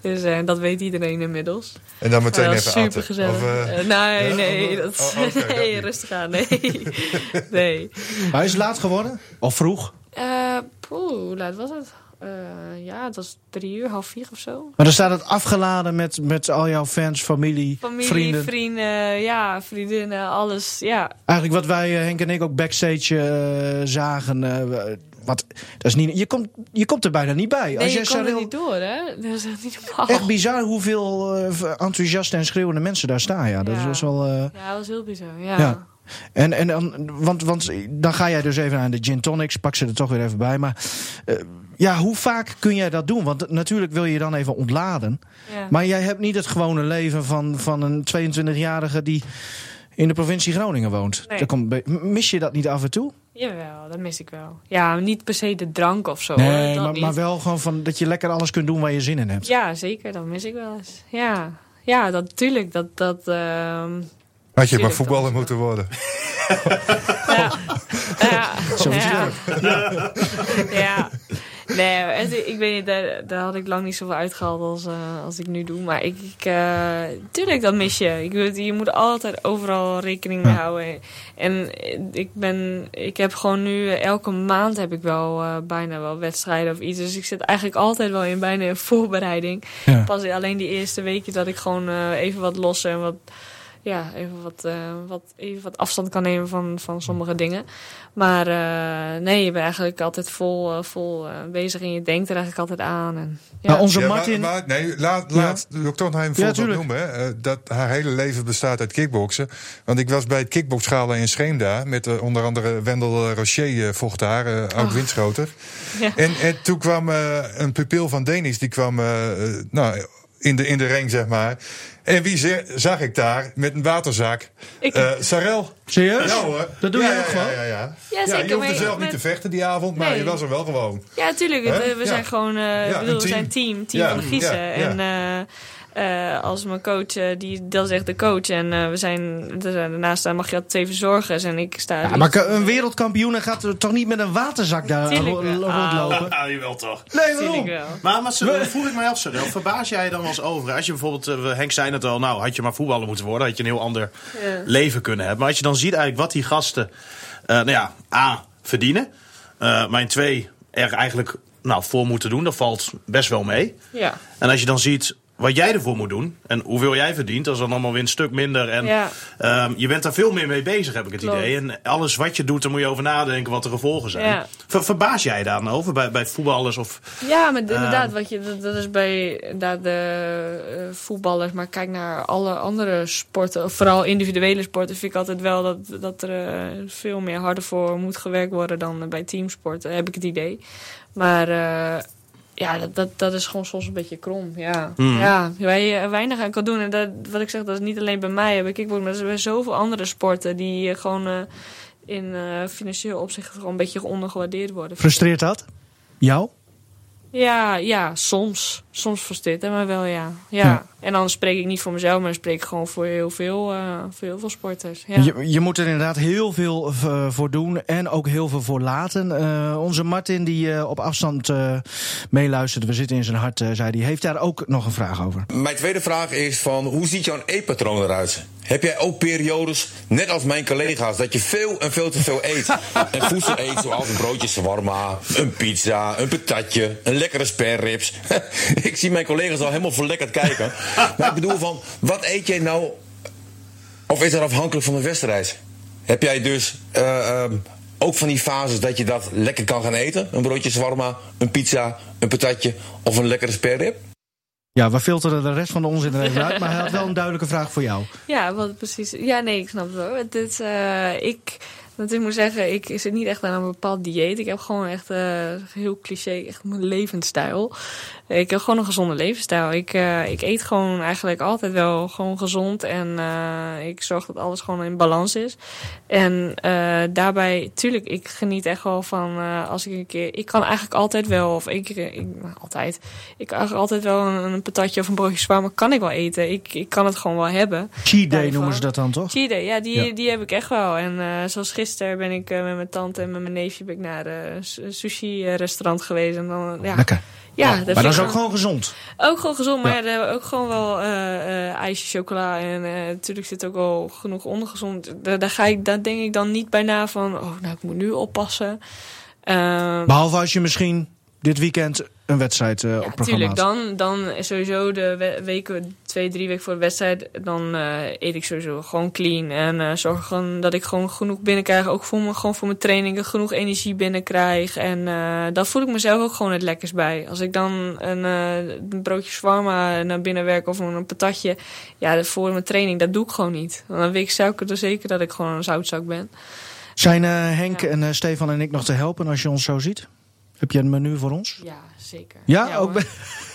Dus eh, dat weet iedereen inmiddels. En dan meteen dat even super gezellig. Of, eh, nee, ja, nee, of, eh, dat, oh, oké, dat [laughs] nee rustig aan. Nee. [laughs] nee. Maar is het laat geworden? Of vroeg? Eh, poeh, hoe laat was het? Eh, ja, het was drie uur, half vier of zo. Maar dan staat het afgeladen met, met al jouw fans, familie, Familie, vrienden. vrienden, ja, vriendinnen, alles. Ja, Eigenlijk wat wij, eh, Henk en ik, ook backstage eh, zagen. Wat, dat is niet, je, komt, je komt er bijna niet bij. nee, Als je komt er niet door, hè? Dat is echt niet normaal. Echt bizar hoeveel eh, enthousiaste en schreeuwende mensen daar staan. Ja, dat was wel. eh, Ja, dat was heel bizar, ja. En, en dan, want, want dan ga jij dus even aan de gin tonics, pak ze er toch weer even bij. Maar eh, ja, hoe vaak kun jij dat doen? Want natuurlijk wil je je dan even ontladen. Ja. Maar jij hebt niet het gewone leven van, van een 22-jarige die in de provincie Groningen woont. Nee. Bij- mis je dat niet af en toe? Jawel, dat mis ik wel. Ja, niet per se de drank of zo. Nee, dat maar, wel gewoon van dat je lekker alles kunt doen waar je zin in hebt. Ja, zeker, dat mis ik wel eens. Ja, ja dat natuurlijk. Dat, dat, ehm, Had je maar Tuurlijk, voetballer dat- moeten worden. [laughs] ja. ja. Ja. het ja. Nee, ik weet niet, daar, daar had ik lang niet zoveel uitgehaald als, eh, als ik nu doe. Maar ik, ik eh, tuurlijk, dat mis je. Ik, je moet altijd overal rekening mee houden. En ik ben, ik heb gewoon nu, elke maand heb ik wel eh, bijna wel wedstrijden of iets. Dus ik zit eigenlijk altijd wel in bijna een voorbereiding. Ja. Pas alleen die eerste weken dat ik gewoon even wat los en wat ja, even wat, eh, wat, even wat afstand kan nemen van, van sommige dingen. Maar eh, nee, je bent eigenlijk altijd vol, eh, vol bezig en je denkt er eigenlijk altijd aan. En, ja. Maar onze Ja, Martin. maar, nee, laat, laat wil ik toch nog even voorbeeld noemen. hè. Dat haar hele leven bestaat uit kickboksen. Want ik was bij het kickboxgala in Scheemda... met onder andere Wendel Rocher vocht daar, oud-windschoter. [laughs] Ja. En, en toen kwam een pupil van Denis... die kwam nou, in, de, in de ring, zeg maar. En wie ze- zag ik daar met een waterzak? Ik- Eh, Sarel. Serieus? Ja hoor. Dat doe ja, je ja, ook gewoon? Ja, ja, ja. Ja, zeker, je hoefde maar- zelf niet te vechten die avond... maar Nee. je was er wel gewoon. Ja, tuurlijk. We, we Ja. zijn gewoon eh, ik een bedoel, we team. zijn team, team Ja, van de Giezen. ja, ja. En eh, eh, als mijn coach, eh, die, dat is echt de coach. En eh, we zijn, zijn- daarnaast mag je altijd twee verzorgers. En ik sta... Ja, maar een wereldkampioen gaat er toch niet met een waterzak daar rondlopen? [laughs] Ah, jawel toch. Nee, waarom? wel. Maar, maar zo, vroeg ik mij af, Sarel, verbaas jij dan wel eens over? Als je bijvoorbeeld, Henk zei het al, nou had je maar voetballer moeten worden, had je een heel ander Ja. leven kunnen hebben. Maar als je dan ziet eigenlijk wat die gasten, eh, nou ja, A, verdienen. eh maar in twee, er eigenlijk nou, voor moeten doen, dat valt best wel mee. Ja. En als je dan ziet wat jij ervoor moet doen en hoeveel jij verdient, dat is dan allemaal weer een stuk minder. En Ja. ehm, je bent daar veel meer mee bezig, heb ik het Klopt. idee. En alles wat je doet, daar moet je over nadenken wat de gevolgen zijn. Ja. Ver- verbaas jij daar dan over bij, bij voetballers? Of, Ja, maar inderdaad, Ehm. wat je, dat, dat is bij inderdaad de eh, voetballers. Maar kijk naar alle andere sporten, vooral individuele sporten, vind ik altijd wel dat, dat er eh, veel meer harder voor moet gewerkt worden dan bij teamsporten, heb ik het idee. Maar eh, ja, dat, dat, dat is gewoon soms een beetje krom. Ja, Hmm. ja waar je weinig aan kan doen. En dat, wat ik zeg, dat is niet alleen bij mij, heb ik kickboxing, maar dat is bij zoveel andere sporten die eh, gewoon eh, in eh, financieel opzicht gewoon een beetje ondergewaardeerd worden. Frustreert dat? Jou? Ja, ja, soms. Soms frustreert het maar wel, ja. Ja. Ja. En dan spreek ik niet voor mezelf, maar dan spreek ik gewoon voor heel veel, eh, voor heel veel sporters. Ja. Je, je moet er inderdaad heel veel v- voor doen en ook heel veel voor laten. Eh, onze Martin, die eh, op afstand eh, meeluistert, we zitten in zijn hart, eh, zei die, heeft daar ook nog een vraag over. Mijn tweede vraag is van, hoe ziet jouw eetpatroon eruit? Heb jij ook periodes, net als mijn collega's, dat je veel en veel te veel eet? [laughs] en voedsel eet zoals een broodje shawarma, een pizza, een patatje, een lekkere sperrips. [laughs] ik zie mijn collega's al helemaal verlekkerd kijken. maar ik bedoel van, wat eet jij nou... Of is dat afhankelijk van de wedstrijd? Heb jij dus eh, ehm, ook van die fases dat je dat lekker kan gaan eten? Een broodje shawarma, een pizza, een patatje of een lekkere sperrip? Ja, we filteren de rest van de onzin er even uit, maar hij had wel een [laughs] duidelijke vraag voor jou. Ja, wat precies. Ja, nee, ik snap het wel. Het, is, eh, ik, want ik moet zeggen, ik zit niet echt aan een bepaald dieet. Ik heb gewoon echt eh, heel cliché, echt mijn levensstijl. Ik heb gewoon een gezonde levensstijl. Ik, eh, ik eet gewoon eigenlijk altijd wel gewoon gezond. En eh, ik zorg dat alles gewoon in balans is. En daarbij, tuurlijk, ik geniet echt wel van als ik een keer... Ik kan eigenlijk altijd wel, of ik, ik nou, altijd... Ik kan altijd wel een, een patatje of een broodje zwaar, maar kan ik wel eten. Ik, ik kan het gewoon wel hebben. Cheat day noemen ze dat dan, toch? Cheat day, ja, die, Ja. die heb ik echt wel. En zoals gisteren ben ik eh, met mijn tante en met mijn neefje ben ik naar een sushi-restaurant geweest. En dan, ja, Lekker. ja, maar dat is ook gewoon gezond. ook gewoon gezond, maar Ja. hebben we ook gewoon wel eh eh ijsje, chocola en eh, natuurlijk zit ook wel genoeg ongezond. Daar, daar ga ik, daar denk ik dan niet bij na van, oh, nou, ik moet nu oppassen. Ehm, Behalve als je misschien dit weekend een wedstrijd eh, ja, op programma tuurlijk. had. Dan, dan is sowieso de we- weken, twee, drie weken voor de wedstrijd, dan eh, eet ik sowieso gewoon clean. En eh, zorg gewoon dat ik gewoon genoeg binnenkrijg. Ook voor, me, gewoon voor mijn trainingen genoeg energie binnenkrijg. En eh daar voel ik mezelf ook gewoon het lekkers bij. Als ik dan een, een broodje shawarma naar binnen werk of een patatje. Ja, voor mijn training, dat doe ik gewoon niet. Want dan weet ik zeker, er zeker dat ik gewoon een zoutzak ben. Zijn Henk Ja. en Stefan en ik nog te helpen als je ons zo ziet? Heb je een menu voor ons? Ja, zeker. Ja, ook [laughs]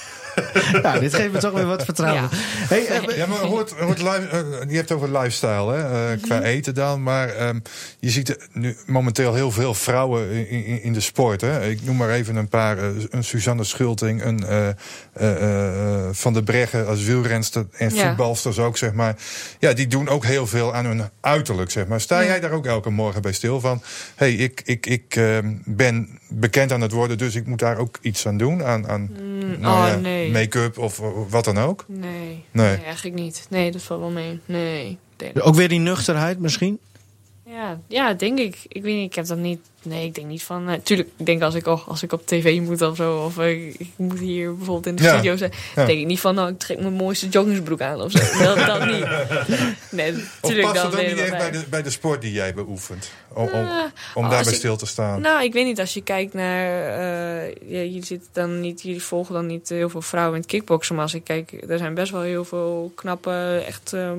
ja, [laughs] dit geeft me toch weer wat vertrouwen. Ja. Hey, eh, Ja, maar hoort, hoort live, eh, je hebt over lifestyle, hè, eh, qua eten dan. Maar ehm, je ziet nu momenteel heel veel vrouwen in, in, in de sport. Hè. Ik noem maar even een paar. eh, een Suzanne Schulting, een eh, eh, eh, Van der Breggen als wielrenster en Ja. voetbalsters ook, zeg maar. Ja, die doen ook heel veel aan hun uiterlijk, zeg maar. Sta Ja. jij daar ook elke morgen bij stil van? hey, ik, ik, ik ehm, ben bekend aan het worden, dus ik moet daar ook iets aan doen. Aan, aan nou oh, ja, nee. make-up of wat dan ook. Nee. Nee. nee. eigenlijk niet. Nee, dat valt wel mee. Nee. ook weer die nuchterheid misschien? Ja, ja, denk ik. Ik weet niet, ik heb dat niet. Nee, ik denk niet van. Natuurlijk, ik denk als ik, oh, als ik op tv moet of zo, of ik, ik moet hier bijvoorbeeld in de Ja, studio zijn, ja. denk ik niet van, nou, ik trek mijn mooiste joggingsbroek aan of zo. [laughs] Dat, dat niet. Nee, Of natuurlijk past dan het ook weer niet echt bij bij. de, bij de sport die jij beoefent? Om, om, om als daarbij ik- stil te staan. Nou, ik weet niet, als je kijkt naar. eh ja, jullie, zitten dan niet, jullie volgen dan niet heel veel vrouwen in het kickboksen. Maar als ik kijk, er zijn best wel heel veel knappe, echt eh,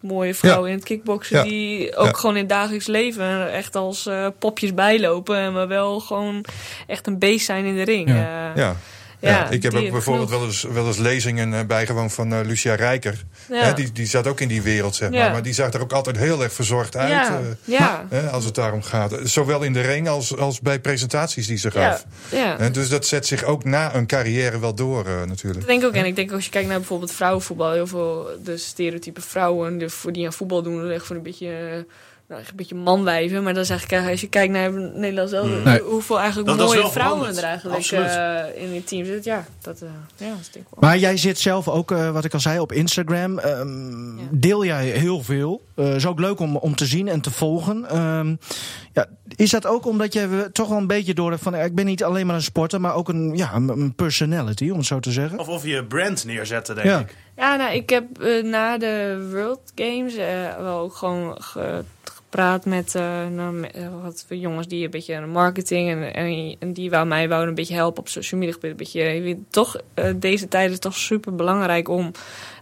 mooie vrouwen in het kickboksen. Die ook gewoon in het dagelijks leven echt als eh, popjes bijlopen. Maar wel gewoon echt een beest zijn in de ring. Ja. Ja. ik heb ook bijvoorbeeld wel eens, wel eens lezingen eh, bijgewoond van eh, Lucia Rijker. Ja. Hè, die, die zat ook in die wereld, zeg maar. Maar die zag er ook altijd heel erg verzorgd uit. eh, hè, als het daarom gaat. Zowel in de ring als, als bij presentaties die ze gaf. Hè, dus dat zet zich ook na een carrière wel door, natuurlijk. Dat denk ik ook. En ik denk als je kijkt naar bijvoorbeeld vrouwenvoetbal, heel veel de stereotype vrouwen de, voor die aan voetbal doen, dat echt voor een beetje, nou, echt een beetje manwijven. Maar dan zeg ik, eh, als je kijkt naar Nederland zelf, Nee. hoeveel eigenlijk Dat- dat is mooie vrouwen veranderd. er eigenlijk eh, in die team zitten. Ja, dat, eh, ja, dat denk ik wel. Maar jij zit zelf ook, eh, wat ik al zei, op Instagram. Ehm, Ja. Deel jij heel veel. Eh is ook leuk om, om te zien en te volgen. Ehm, ja, is dat ook omdat je toch wel een beetje door hebt van... ik ben niet alleen maar een sporter, maar ook een, ja, een, personality, om het zo te zeggen? Of of je brand neerzetten, denk Ja. ik. Ja, nou, ik heb na de World Games eh, wel ook gewoon ge- gepraat met, eh, nou, met, eh, wat jongens die een beetje marketing en, en, en die wou mij wouden een beetje helpen op social media. Een beetje, toch, eh, deze tijd is toch super belangrijk om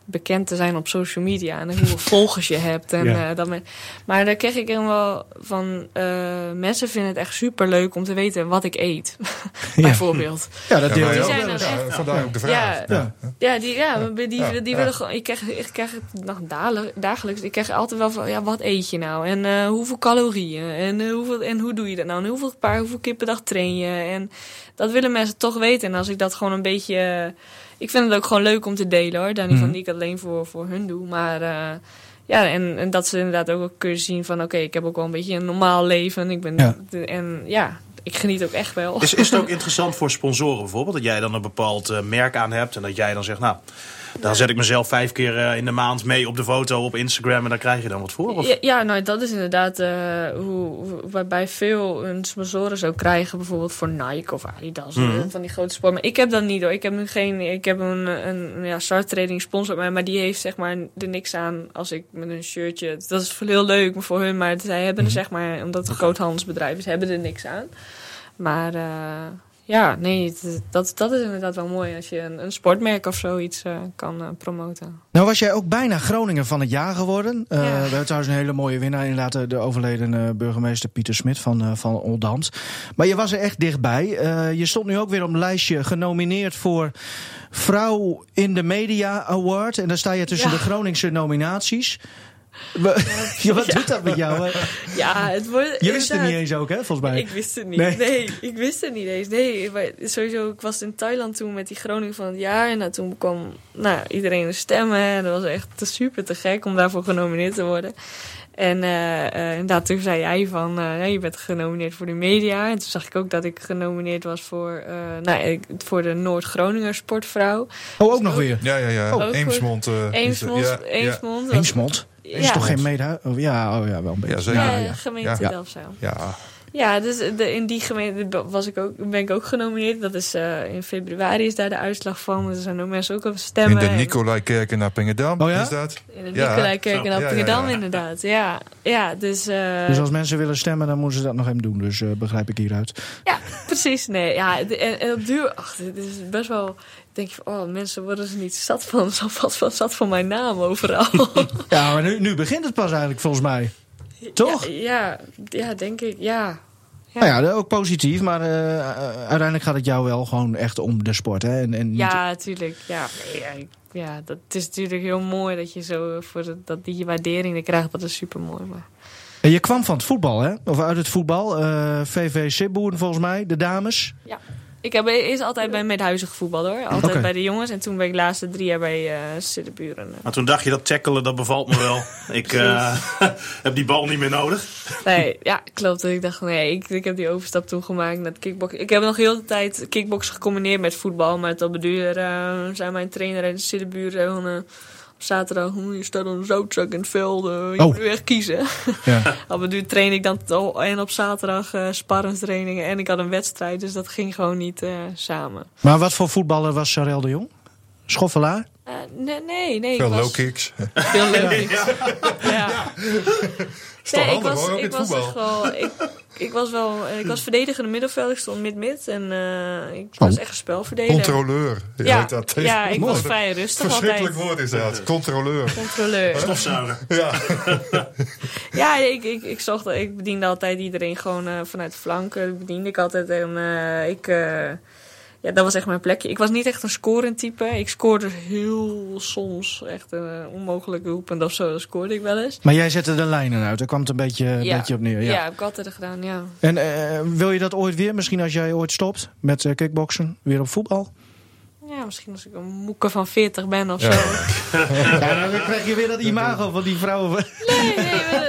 bekend te zijn op social media en hoeveel [laughs] volgers je hebt. En, Ja. eh, dat men, maar daar kreeg ik helemaal van eh, mensen vinden het echt super leuk om te weten wat ik eet, [laughs] bijvoorbeeld. Ja, dat Ja, deel je ja, ook echt- vandaar ook de vraag. Ja. Ja, die, ja, die, die, Ja, die ja. willen gewoon. Ik krijg, ik krijg het nog dagelijks. Ik krijg altijd wel van, ja, wat eet je nou? En eh, hoeveel calorieën? En, eh, hoeveel, en hoe doe je dat nou? En hoeveel paar, hoeveel keer per dag train je? En dat willen mensen toch weten. En als ik dat gewoon een beetje, ik vind het ook gewoon leuk om te delen hoor. Dan niet van Mhm. niet alleen voor, voor hun doe. Maar eh, ja, en, en dat ze inderdaad ook kunnen zien van oké, ik heb ook wel een beetje een normaal leven. Ik ben, Ja. de- en ja, ik geniet ook echt wel. Is, is het ook [laughs] interessant voor sponsoren bijvoorbeeld? Dat jij dan een bepaald eh, merk aan hebt en dat jij dan zegt, nou, dan zet ik mezelf vijf keer eh, in de maand mee op de foto op Instagram en dan krijg je dan wat voor? Of? Ja, ja, nou dat is inderdaad eh, hoe, waarbij veel hun sponsoren zo krijgen, bijvoorbeeld voor Nike of Adidas, Mhm. eh, van die grote sport. Maar ik heb dat niet hoor. Ik heb nu geen, ik heb een, een ja, Start Trading sponsor, maar, maar die heeft zeg maar er niks aan als ik met een shirtje. Dat is heel leuk voor hun, maar zij hebben er zeg maar, omdat het een groot handelsbedrijf is, hebben er niks aan. Maar eh, ja, nee, dat, dat is inderdaad wel mooi als je een, een sportmerk of zoiets eh, kan eh, promoten. Nou was jij ook bijna Groningen van het jaar geworden. Eh, Ja. We hebben trouwens een hele mooie winnaar. Inderdaad de- de overleden burgemeester Pieter Smit van, van Oldambt. Maar je was er echt dichtbij. Je stond nu ook weer op een lijstje genomineerd voor Vrouw in de Media Award. En daar sta je tussen Ja. de Groningse nominaties. [laughs] Ja, wat doet dat met jou? hè? [laughs] Ja, het wordt. Je wist het niet eens ook, hè, volgens mij. Ik wist het niet. Nee. Nee. ik wist het niet eens. Nee, maar sowieso, ik was in Thailand toen met die Groningen van het jaar. En nou, toen kwam nou, iedereen er stemmen. En dat was echt te super te gek om daarvoor genomineerd te worden. En eh, eh, inderdaad, toen zei jij van, eh, je bent genomineerd voor de media. En toen zag ik ook dat ik genomineerd was voor, eh, nou, ik- voor de Noord-Groninger sportvrouw. Oh, ook nog weer. Ja, ja, ja. Goed. Eemsmond. eh. Eemsmond. Ja, ja. Eemsmond. Eemsmond. Ja. Is toch geen mede... Oh, ja, oh, ja, wel een beetje. Ja, zeker. Ja, Ja, ja. gemeente Ja. Delfzijl. Ja, Ja, dus de, in die gemeente was ik ook, ben ik ook genomineerd. Dat is eh, in februari is daar de uitslag van. Er zijn ook mensen ook op in stemmen. de En- Nicolaikerk in Appingedam Oh ja? is dat? In de Ja, Nicolaikerk in Ja, ja, Appingedam, ja. inderdaad. Ja, ja dus, eh, Dus als mensen willen stemmen, dan moeten ze dat nog even doen. Dus eh, begrijp ik hieruit. ja, precies. Nee, ja, de- en, en op duur, ach, dit is best wel, denk je van, oh, mensen worden ze niet zat van, [laughs] zo wat van, zat van mijn naam overal. [laughs] Ja, maar nu, nu begint het pas eigenlijk, volgens mij. Toch? Ja, ja, ja, denk ik, ja. Ja. Nou ja, ook positief, maar eh, eh, uiteindelijk gaat het jou wel gewoon echt om de sport. Hè? En, en Ja, natuurlijk. Ja, nee, ja, ja, dat is natuurlijk heel mooi dat je zo voor de- dat die waardering er krijgt. Dat is super mooi. Maar En je kwam van het voetbal, hè? Of uit het voetbal. eh, VV Sibboen volgens mij, de dames. Ik heb eerst altijd bij Midhuizen gevoetbald hoor. Altijd bij de jongens. En toen ben ik de laatste drie jaar bij eh Siddeburen. Maar toen dacht je dat tackelen, dat bevalt me wel. [laughs] ik eh, [laughs] heb die bal niet meer nodig. Nee, ja, klopt. Ik dacht, nee, ik, ik heb die overstap toen gemaakt naar het kickboksen. Ik heb nog heel de tijd kickboksen gecombineerd met voetbal. Maar tot beduur uh, zei mijn trainer en de Siddeburen eh, zaterdag, hm, je staat een zoutzak in het veld. eh, je Oh. moet nu echt kiezen. Ja. [laughs] Op duur train ik dan en op zaterdag eh sparrenstrainingen en ik had een wedstrijd, dus dat ging gewoon niet eh, samen. Maar wat voor voetballer was Sarel de Jong? Schoffelaar? Eh, nee, nee, nee. Veel ik was low kicks. Veel leuk. [laughs] Ja. ja. Is toch Nee, ik handig, was, hoor, ik het was echt wel, ik, ik was wel, eh, ik was verdedigende middenveld, ik stond mid-mid en eh, ik was echt een spelverdediger. Controleur. Ja, heet dat ja, ik was vrij rustig Verschrikkelijk altijd. woord is dat. Controleur. Controleur. Stofzuiger. Ja. [laughs] Ja, ik, ik, ik, zocht, ik bediende altijd iedereen gewoon eh, vanuit de flanken. Bediende ik altijd. En eh, ik, eh, ja, dat was echt mijn plekje. Ik was niet echt een scorend type. Ik scoorde heel soms echt een onmogelijke hoepend of zo. Dat scoorde ik wel eens. Maar jij zette de lijnen uit, daar kwam het een beetje, Ja. beetje op neer. Ja, Ja. heb ik altijd gedaan, ja. En eh, wil je dat ooit weer? Misschien als jij ooit stopt met eh, kickboksen, weer op voetbal? Ja, misschien als ik een moeke van 40 ben of Ja. zo. [laughs] Ja, dan krijg je weer dat imago van die vrouwen. Nee, nee,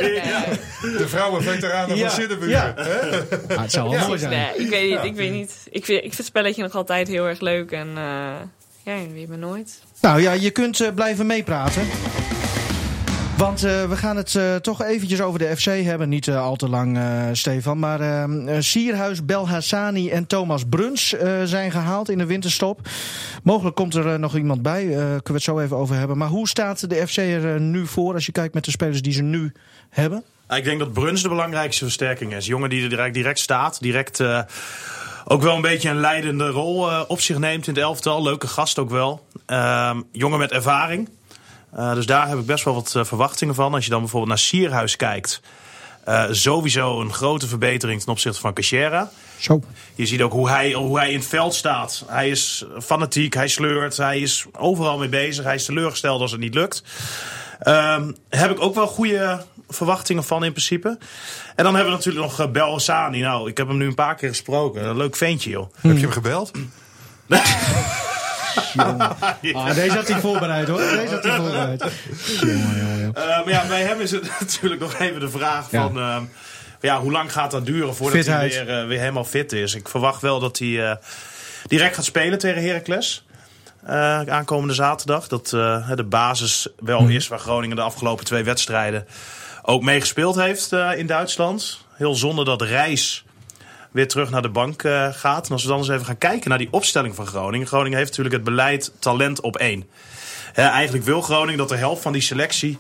nee. nee. De vrouwenveteranen Ja, van Siddebuur. ja. Ah, het zou wel mooi zijn. Nee, ik weet niet. Ik, weet niet. Ik, vind, ik vind het spelletje nog altijd heel erg leuk. En eh, ja, je weet maar nooit. Nou ja, je kunt eh, blijven meepraten. Want eh, we gaan het eh, toch eventjes over de FC hebben. Niet eh, al te lang, Stefan. Maar eh, eh, Sierhuis, Belhassani en Thomas Bruns zijn gehaald in de winterstop. Mogelijk komt er nog iemand bij. kunnen we het zo even over hebben. Maar hoe staat de FC er nu voor als je kijkt met de spelers die ze nu hebben? Ik denk dat Bruns de belangrijkste versterking is. Jongen die er direct, staat. Direct ook wel een beetje een leidende rol op zich neemt in het elftal. Leuke gast ook wel. Ehm, jongen met ervaring. Eh, dus daar heb ik best wel wat eh, verwachtingen van. Als je dan bijvoorbeeld naar Sierhuis kijkt. eh, sowieso een grote verbetering ten opzichte van Cachera. Zo. Je ziet ook hoe hij, hoe hij in het veld staat. Hij is fanatiek, hij sleurt, hij is overal mee bezig. Hij is teleurgesteld als het niet lukt. Ehm heb ik ook wel goede verwachtingen van in principe. En dan hebben we natuurlijk nog uh, Bel Hassani. Nou, ik heb hem nu een paar keer gesproken. Een leuk ventje, joh. Heb je hem gebeld? [laughs] [laughs] Ah, deze had hij voorbereid hoor. Deze had hij voorbereid. Jongen, jongen, jongen. Eh, maar ja, bij hem is het [laughs] natuurlijk nog even de vraag Ja. van... ehm, ja, hoe lang gaat dat duren voordat Fitheid. hij weer, eh, weer helemaal fit is? Ik verwacht wel dat hij eh, direct gaat spelen tegen Heracles. aankomende zaterdag. Dat de basis wel Mhm. is waar Groningen de afgelopen twee wedstrijden ook mee gespeeld heeft in Duitsland. Heel zonde dat Reis weer terug naar de bank eh, gaat. En als we dan eens even gaan kijken naar die opstelling van Groningen. Groningen heeft natuurlijk het beleid talent op één. Hè, eigenlijk wil Groningen dat de helft van die selectie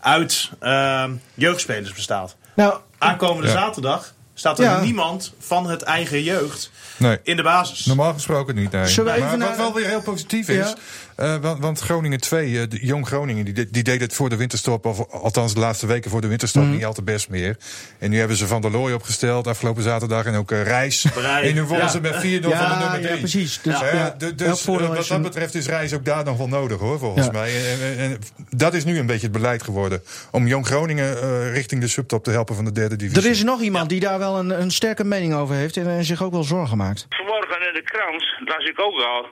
uit eh, jeugdspelers bestaat. Nou, Aankomende Ja. zaterdag staat er Ja. niemand van het eigen jeugd Nee. in de basis. Normaal gesproken niet, nee. Maar wat wel weer heel positief is... Ja. Eh, want, want Groningen 2, eh, de Jong Groningen, die, die deed het voor de winterstop... of althans de laatste weken voor de winterstop Mhm. niet al te best meer. En nu hebben ze Van der Looy opgesteld afgelopen zaterdag... en ook eh, Reis. Breij. En nu wonnen Ja. ze met 4-0 van de nummer 3. ja, precies. Dus, Ja, dus wat dat betreft is Reis ook daar nog wel nodig, hoor, volgens Ja. mij. En, en, en dat is nu een beetje het beleid geworden. Om Jong Groningen eh, richting de subtop te helpen van de derde divisie. Er is nog iemand die daar wel een, een sterke mening over heeft en, en zich ook wel zorgen maakt. Vanmorgen in de krant las ik ook al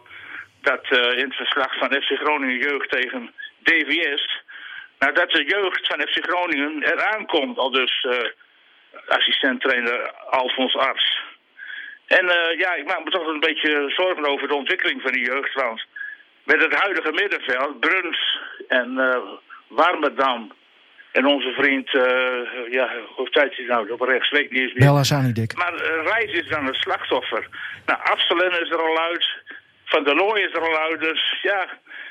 dat eh, in het verslag van FC Groningen jeugd tegen DVS. Nou, dat de jeugd van FC Groningen eraan komt, al dus eh assistent-trainer Alfons Arts. En eh, ja, ik maak me toch een beetje zorgen over de ontwikkeling van die jeugd. Want met het huidige middenveld, Bruns en eh Warmerdam. En onze vriend, ja, hoe tijd is nou op rechts, weet niet eens meer. Bel Hassani Dik. Maar Reis is dan het slachtoffer. Nou, Afselen is er al uit. Van der Looy is er al uit. Dus ja,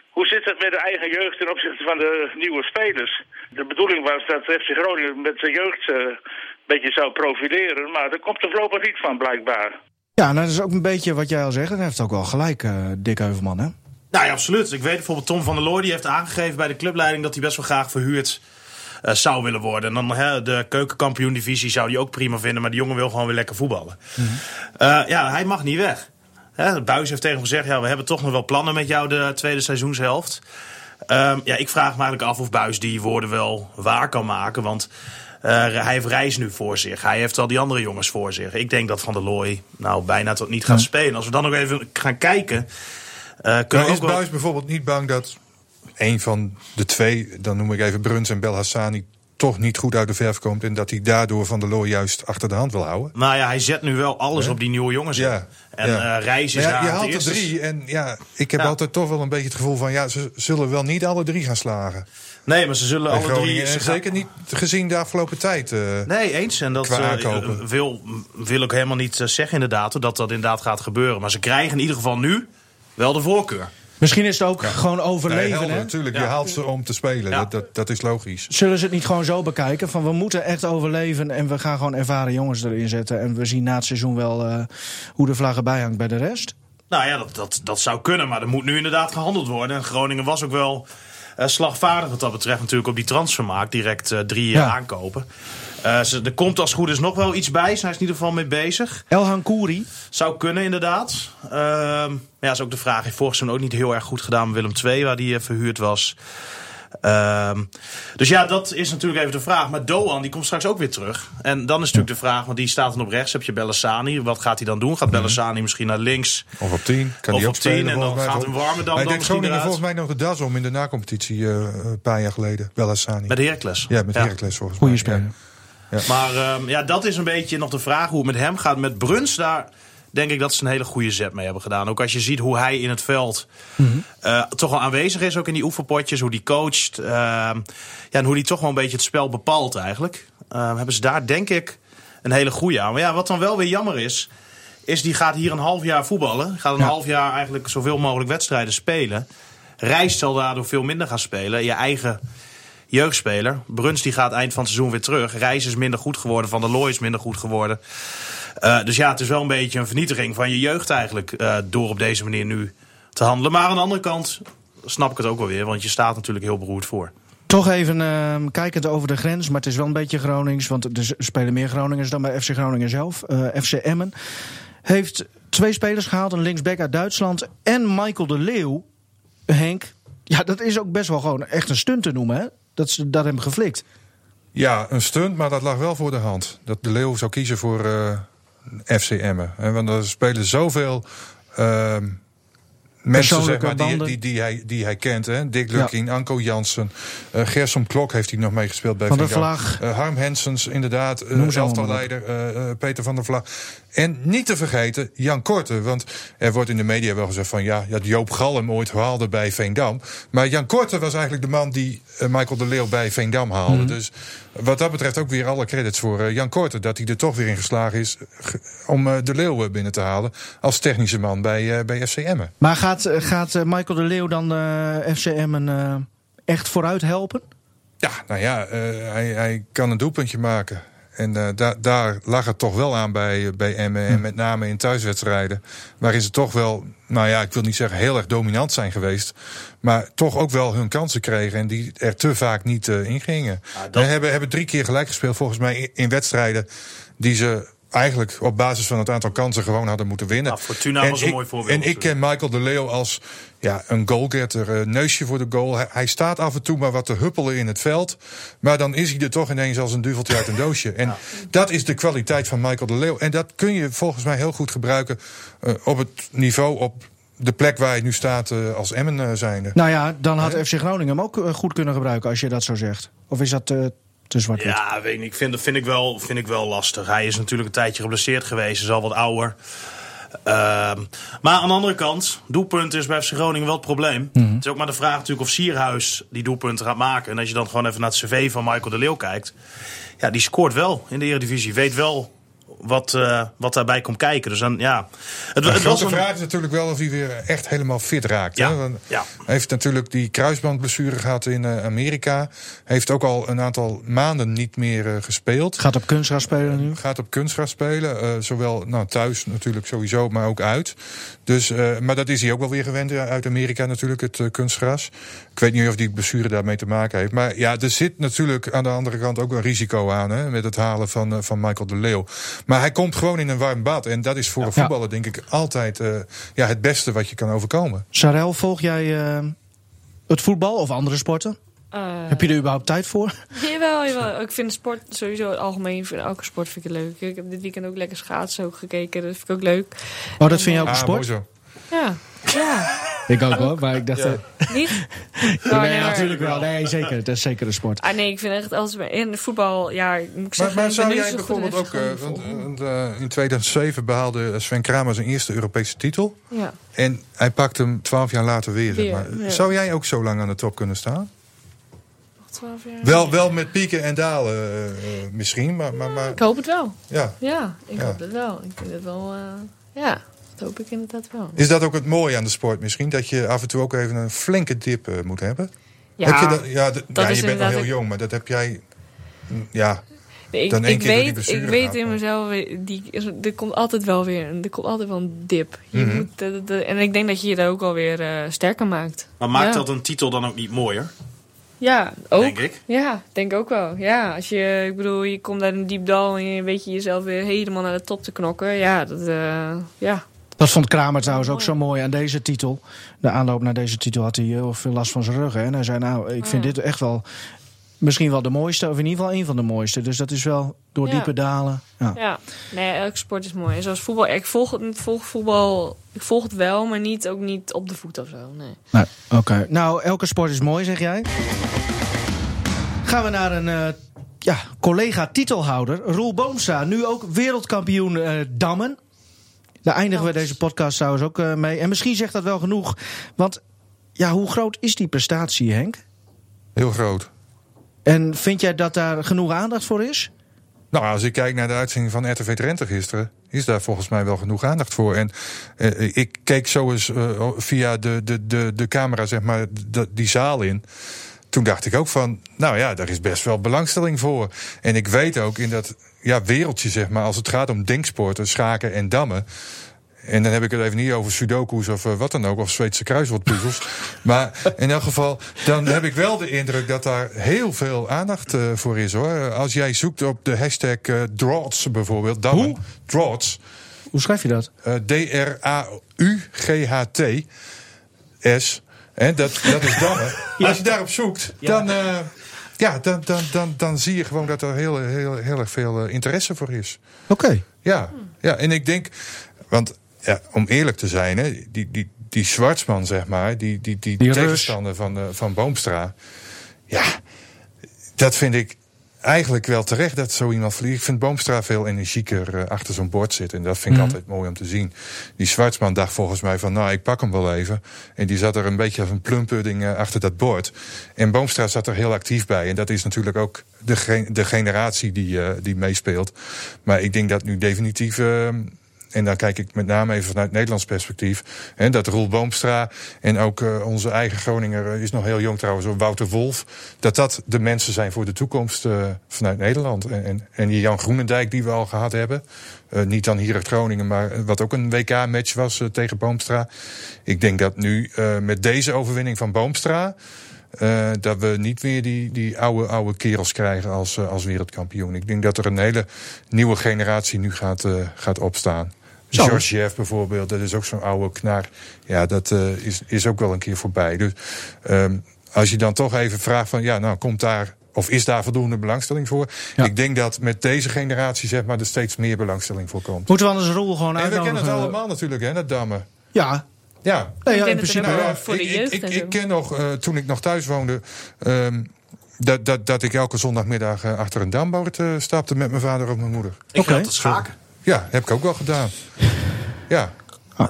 hoe zit het met de eigen jeugd ten opzichte van de nieuwe spelers? De bedoeling was dat FC Groningen met de jeugd eh, een beetje zou profileren. Maar daar komt er voorlopig niet van, blijkbaar. Ja, nou, dat is ook een beetje wat jij al zegt. Hij heeft ook wel gelijk, eh Dick Heuvelman, hè? Nou ja, absoluut. Ik weet bijvoorbeeld Tom van der Looy die heeft aangegeven bij de clubleiding dat hij best wel graag verhuurd eh, zou willen worden. En dan hè, de keukenkampioen-divisie zou hij ook prima vinden, maar die jongen wil gewoon weer lekker voetballen. Eh, ja, hij mag niet weg. Hè, Buis heeft tegen hem gezegd: ja, we hebben toch nog wel plannen met jou de tweede seizoenshelft. Ehm, ja, ik vraag me eigenlijk af of Buis die woorden wel waar kan maken. Want eh, hij heeft Reis nu voor zich. Hij heeft al die andere jongens voor zich. Ik denk dat Van der Looy nou bijna tot niet gaat spelen. Als we dan nog even gaan kijken. eh, kunnen we is wel... Buis bijvoorbeeld niet bang dat een van de twee, dan noem ik even Bruns en Belhassani, toch niet goed uit de verf komt en dat hij daardoor Van der Looy juist achter de hand wil houden? Nou ja, hij zet nu wel alles op die nieuwe jongens. Ja. En ja. eh Reis is Maar ja, je haalt er eerste. drie en ja, ik heb Ja. altijd toch wel een beetje het gevoel van ja, ze zullen wel niet alle drie gaan slagen. Nee, maar ze zullen alle drie... Ze gaan- zeker niet gezien de afgelopen tijd. eh, Nee, eens. En dat eh, wil, wil ik helemaal niet eh, zeggen inderdaad, dat dat inderdaad gaat gebeuren. Maar ze krijgen in ieder geval nu wel de voorkeur. Misschien is het ook gewoon nee, overleven, hè? natuurlijk. Ja. Je haalt ze om te spelen. Ja. Dat, dat, dat is logisch. Zullen ze het niet gewoon zo bekijken? Van we moeten echt overleven en we gaan gewoon ervaren jongens erin zetten. En we zien na het seizoen wel eh, hoe de vlag erbij hangt bij de rest. Nou ja, dat, dat, dat zou kunnen, maar er moet nu inderdaad gehandeld worden. En Groningen was ook wel eh, slagvaardig wat dat betreft natuurlijk op die transfermarkt. Direct eh, drie Ja. aankopen. Eh, ze, er komt als goed is nog wel iets bij. Ze zijn er in ieder geval mee bezig. Elhan Kouri. Zou kunnen, inderdaad. Ehm, maar ja, is ook de vraag. Heeft vorig seizoen ook niet heel erg goed gedaan met Willem II, waar die eh, verhuurd was. Ehm, dus ja, dat is natuurlijk even de vraag. Maar Doan, die komt straks ook weer terug. En dan is natuurlijk de vraag, want die staat dan op rechts. Heb je Bellassani. Wat gaat hij dan doen? Gaat Bellassani misschien naar links? Of op 10. Kan Of die op ook 10 spelen, en dan mij. gaat een warme dan- dan ik denk misschien Groningen eruit. volgens mij nog de das om in de nacompetitie eh, een paar jaar geleden. Bellassani. Met Heracles. Ja, met Heracles volgens Goeie mij. speler. Maar ehm, ja, dat is een beetje nog de vraag hoe het met hem gaat. Met Bruns, daar denk ik dat ze een hele goede zet mee hebben gedaan. Ook als je ziet hoe hij in het veld eh, toch wel aanwezig is, ook in die oefenpotjes, hoe die coacht. ehm, ja, en hoe die toch wel een beetje het spel bepaalt eigenlijk. Ehm, hebben ze daar denk ik een hele goede aan. Maar ja, wat dan wel weer jammer is, is die gaat hier een half jaar voetballen. Gaat een Ja. half jaar eigenlijk zoveel mogelijk wedstrijden spelen. Reis zal daardoor veel minder gaan spelen. Je eigen jeugdspeler. Bruns die gaat eind van het seizoen weer terug. Reis is minder goed geworden. Van der Looy is minder goed geworden. Eh, dus ja, het is wel een beetje een vernietiging van je jeugd eigenlijk. eh, door op deze manier nu te handelen. Maar aan de andere kant snap ik het ook wel weer. Want je staat natuurlijk heel beroerd voor. Toch even ehm, kijkend over de grens, maar het is wel een beetje Gronings. Want er spelen meer Groningers dan bij FC Groningen zelf. Eh, FC Emmen heeft twee spelers gehaald. Een linksback uit Duitsland en Michael de Leeuw. Henk, ja, dat is ook best wel gewoon echt een stunt te noemen, hè? Dat ze dat hebben geflikt. Ja, een stunt, maar dat lag wel voor de hand. Dat de Leeuw zou kiezen voor FC Emmen. En want er spelen zoveel ehm, mensen zeg maar, die, die, die, hij, die hij kent. Hè? Dick Lukking, Anko Jansen, eh Gersom Klok heeft hij nog meegespeeld bij Van der. Vlag. Eh, Harm Hensens, inderdaad. eh, eh, Peter van der Vlag. En niet te vergeten Jan Korte. Want er wordt in de media wel gezegd van... ja, dat Joop Galm ooit haalde bij Veendam. Maar Jan Korte was eigenlijk de man die eh, Michael de Leeuw bij Veendam haalde. Mhm. Dus wat dat betreft ook weer alle credits voor eh, Jan Korte. Dat hij er toch weer in geslagen is om eh, de Leeuw binnen te halen... als technische man bij, bij FC Emmen. Maar gaat, gaat Michael de Leeuw dan FCM echt vooruit helpen? Ja, nou ja, hij, hij kan een doelpuntje maken. En eh, da- daar lag het toch wel aan bij, bij Emmen. En met name in thuiswedstrijden. Waarin ze toch wel, nou ja, ik wil niet zeggen heel erg dominant zijn geweest. Maar toch ook wel hun kansen kregen. En die er te vaak niet eh, in gingen. dat- We hebben, hebben drie keer gelijk gespeeld volgens mij in wedstrijden. Die ze eigenlijk op basis van het aantal kansen gewoon hadden moeten winnen. Nou, Fortuna En was een ik- mooi voorbeeld En ik ken Michael de Leeuw als ja, een goalgetter, een neusje voor de goal. Hij, hij staat af en toe maar wat te huppelen in het veld. Maar dan is hij er toch ineens als een duveltje uit een doosje. En dat is de kwaliteit van Michael de Leeuw. En dat kun je volgens mij heel goed gebruiken eh, op het niveau, op de plek waar je nu staat eh, als Emmen eh, zijnde. Nou ja, dan had FC Groningen hem ook goed kunnen gebruiken als je dat zo zegt. Of is dat te? Ja, weet ik, niet. vind, vind, ik wel, vind ik wel lastig. Hij is natuurlijk een tijdje geblesseerd geweest, is al wat ouder. Ehm, maar aan de andere kant, doelpunt is bij FC Groningen wel het probleem. Mhm. Het is ook maar de vraag natuurlijk of Sierhuis die doelpunten gaat maken. En als je dan gewoon even naar het cv van Michael de Leeuw kijkt. Ja, die scoort wel in de Eredivisie. Weet wel wat, eh, wat daarbij komt kijken. Dus dan, ja... Het, De het was een- vraag is natuurlijk wel of hij weer echt helemaal fit raakt. Ja, Hè? Want ja. Hij heeft natuurlijk die kruisbandblessure gehad in eh, Amerika. Heeft ook al een aantal maanden niet meer eh, gespeeld. Gaat op kunstgras spelen nu? Gaat op kunstgras spelen. eh, zowel nou, thuis natuurlijk sowieso, maar ook uit. Dus, eh, maar dat is hij ook wel weer gewend uit Amerika natuurlijk, het kunstgras. Ik weet niet of die blessure daarmee te maken heeft. Maar ja, er zit natuurlijk aan de andere kant ook een risico aan... Hè, met het halen van, van Michael de Leeuw. Maar hij komt gewoon in een warm bad. En dat is voor een voetballer denk ik altijd eh, ja, het beste wat je kan overkomen. Sarel, volg jij eh, het voetbal of andere sporten? Eh, Heb je er überhaupt tijd voor? [laughs] Jawel, jawel. Ik vind sport sowieso algemeen, vind elke sport vind ik leuk. Ik heb dit weekend ook lekker schaatsen ook gekeken, dat vind ik ook leuk. Oh, dat vind je ook een Ah, mooi sport? zo. Ja, ja. [laughs] Ik ook hoor, maar ik dacht... eh, Niet? nee, Oh, nee, natuurlijk wel. Nee, zeker. Dat is zeker een sport. Ah nee, ik vind echt als in voetbal, ja, moet ik Maar, zeggen, maar zou jij bijvoorbeeld ook... Eh, want, eh, in 2007 behaalde Sven Kramer zijn eerste Europese titel. Ja. En hij pakt hem twaalf jaar later weer. zeg Weer, maar. ja. Zou jij ook zo lang aan de top kunnen staan? Nog 12 jaar. Wel, wel met pieken en dalen eh, eh, misschien, maar, maar, maar Ik hoop het wel. ja. Ja, ik Ja. hoop het wel. Ik vind het wel, ja, dat hoop ik inderdaad wel. Is dat ook het mooie aan de sport misschien? Dat je af en toe ook even een flinke dip eh, moet hebben? Ja, heb je dat, ja, dat ja is je bent nog heel jong, maar dat heb jij... mm, Ja, Nee, ik, dan één ik keer door die weet, ik weet gaat, in mezelf, eh, die, er komt altijd wel weer, er komt altijd wel een dip. Je Mhm. moet, de- de- en ik denk dat je je daar ook alweer eh sterker maakt. Maar maakt Ja. dat een titel dan ook niet mooier? Ja, ook. Denk ik. Ja, denk ook wel. Ja, als je, ik bedoel, je komt uit een diep dal en je weet je jezelf weer helemaal naar de top te knokken. Ja, dat, eh, ja. Dat vond Kramer trouwens ook zo mooi aan deze titel. De aanloop naar deze titel had hij heel veel last van zijn rug. Hè? En hij zei, nou, ik vind dit echt wel misschien wel de mooiste. Of in ieder geval een van de mooiste. Dus dat is wel door Ja. diepe dalen. Ja. Ja, nee, elke sport is mooi. En zoals voetbal, ik volg voetbal, ik volg het wel, maar niet, ook niet op de voet of zo. Nee. Nee, Oké. Nou, elke sport is mooi, zeg jij. Gaan we naar een eh, ja, collega-titelhouder, Roel Boomstra. Nu ook wereldkampioen eh, dammen. Daar eindigen we deze podcast trouwens ook eh, mee. En misschien zegt dat wel genoeg. Want ja, hoe groot is die prestatie, Henk? heel groot. En vind jij dat daar genoeg aandacht voor is? Nou, als ik kijk naar de uitzending van RTV Drenthe gisteren... is daar volgens mij wel genoeg aandacht voor. En eh, ik keek zo eens eh, via de, de, de, de camera, zeg maar, de- die zaal in... Toen dacht ik ook van, nou ja, daar is best wel belangstelling voor. En ik weet ook in dat ja, wereldje, zeg maar, als het gaat om denksporten, schaken en dammen... En dan heb ik het even niet over sudoku's of eh, wat dan ook, of Zweedse kruiswoordpuzzels. [laughs] maar in elk geval, dan heb ik wel de indruk dat daar heel veel aandacht eh, voor is hoor. Als jij zoekt op de hashtag Draughts bijvoorbeeld, dammen, Hoe? Hoe schrijf je dat? eh, D-R-A-U-G-H-T-S, hè, dat, dat is dammen. [laughs] Als je daarop zoekt, dan, ja, dan, dan, dan, dan zie je gewoon dat er heel, heel, heel erg veel eh, interesse voor is. Oké. Ja, ja, en ik denk, want ja, om eerlijk te zijn, hè, die, die, die Zwartsman, zeg maar, die, die, die, Die tegenstander van, eh, van Boomstra. Ja, dat vind ik eigenlijk wel terecht dat zo iemand vliegt. Ik vind Boomstra veel energieker eh, achter zo'n bord zitten. En dat vind ik Mhm. altijd mooi om te zien. Die Zwartsman dacht volgens mij van, nou, ik pak hem wel even. En die zat er een beetje als een plumpudding eh, achter dat bord. En Boomstra zat er heel actief bij. En dat is natuurlijk ook de, ge- de generatie die, eh, die meespeelt. Maar ik denk dat nu definitief... en dan kijk ik met name even vanuit Nederlands perspectief. Hè, dat Roel Boomstra en ook eh, onze eigen Groninger eh, is nog heel jong trouwens, Wouter Wolf. Dat dat de mensen zijn voor de toekomst eh, vanuit Nederland. En, en, die Jan Groenendijk die we al gehad hebben. niet dan hier uit Groningen, maar wat ook een WK-match was tegen Boomstra. Ik denk dat nu met deze overwinning van Boomstra. dat we niet meer die, die oude, oude kerels krijgen als, wereldkampioen. Ik denk dat er een hele nieuwe generatie nu gaat, gaat opstaan. Zo. Georgiev bijvoorbeeld, dat is ook zo'n oude knar. Ja, dat eh, is, is ook wel een keer voorbij. Dus ehm, als je dan toch even vraagt van, ja, nou komt daar of is daar voldoende belangstelling voor? Ja. Ik denk dat met deze generatie zeg maar er steeds meer belangstelling voor komt. Moeten we anders Roel gewoon En we uitnodigen? kennen het allemaal natuurlijk, hè, dat dammen. Ja, Ja, nee, ja Ik in principe voor de ik, jeugd ik, ken nog, eh, toen ik nog thuis woonde, ehm, dat, dat, dat ik elke zondagmiddag eh, achter een dambord eh, stapte met mijn vader of mijn moeder. Ik te schaken. Ja, heb ik ook wel gedaan. Ja,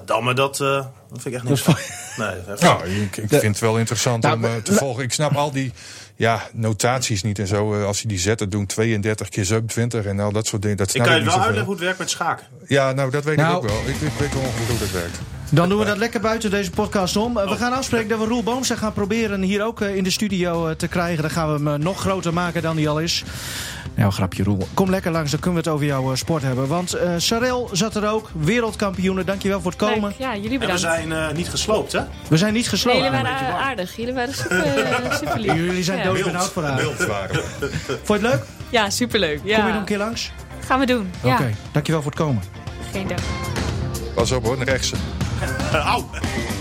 Dammen, dat, eh, dat vind ik echt niet. Nee, dat nou, ik, ik vind het wel interessant Nou, om eh, maar- te volgen. Ik snap al die ja, notaties niet en zo. eh, als je die zetten doen, 32 keer sub 20 en al dat soort dingen. Dat Ik kan ik je wel uitleggen hoe het werkt met schaken. Ja, nou, dat weet Nou. ik ook wel. Ik, ik weet wel ongeveer hoe dat werkt. Dan doen we dat lekker buiten deze podcast om. Eh, We gaan afspreken dat we Roel Boomstra gaan proberen hier ook eh, in de studio eh, te krijgen. Dan gaan we hem nog groter maken dan hij al is. Nou, grapje Roel. Kom lekker langs, dan kunnen we het over jouw sport hebben. Want eh Sarel zat er ook, wereldkampioenen. Dankjewel voor het komen. Leuk. Ja, jullie En we zijn eh, niet gesloopt, hè? We zijn niet Nee, gesloten. jullie waren aardig. Jullie waren super, [laughs] super lief. Jullie zijn ja. dood benauwd voor haar. Wild waren. [laughs] Vond je het leuk? Ja, superleuk. Ja. Kom je nog een keer langs? Gaan we doen. Ja, Oké, dankjewel voor het komen. geen dank. Pas op hoor, een rechtse. [laughs] Au!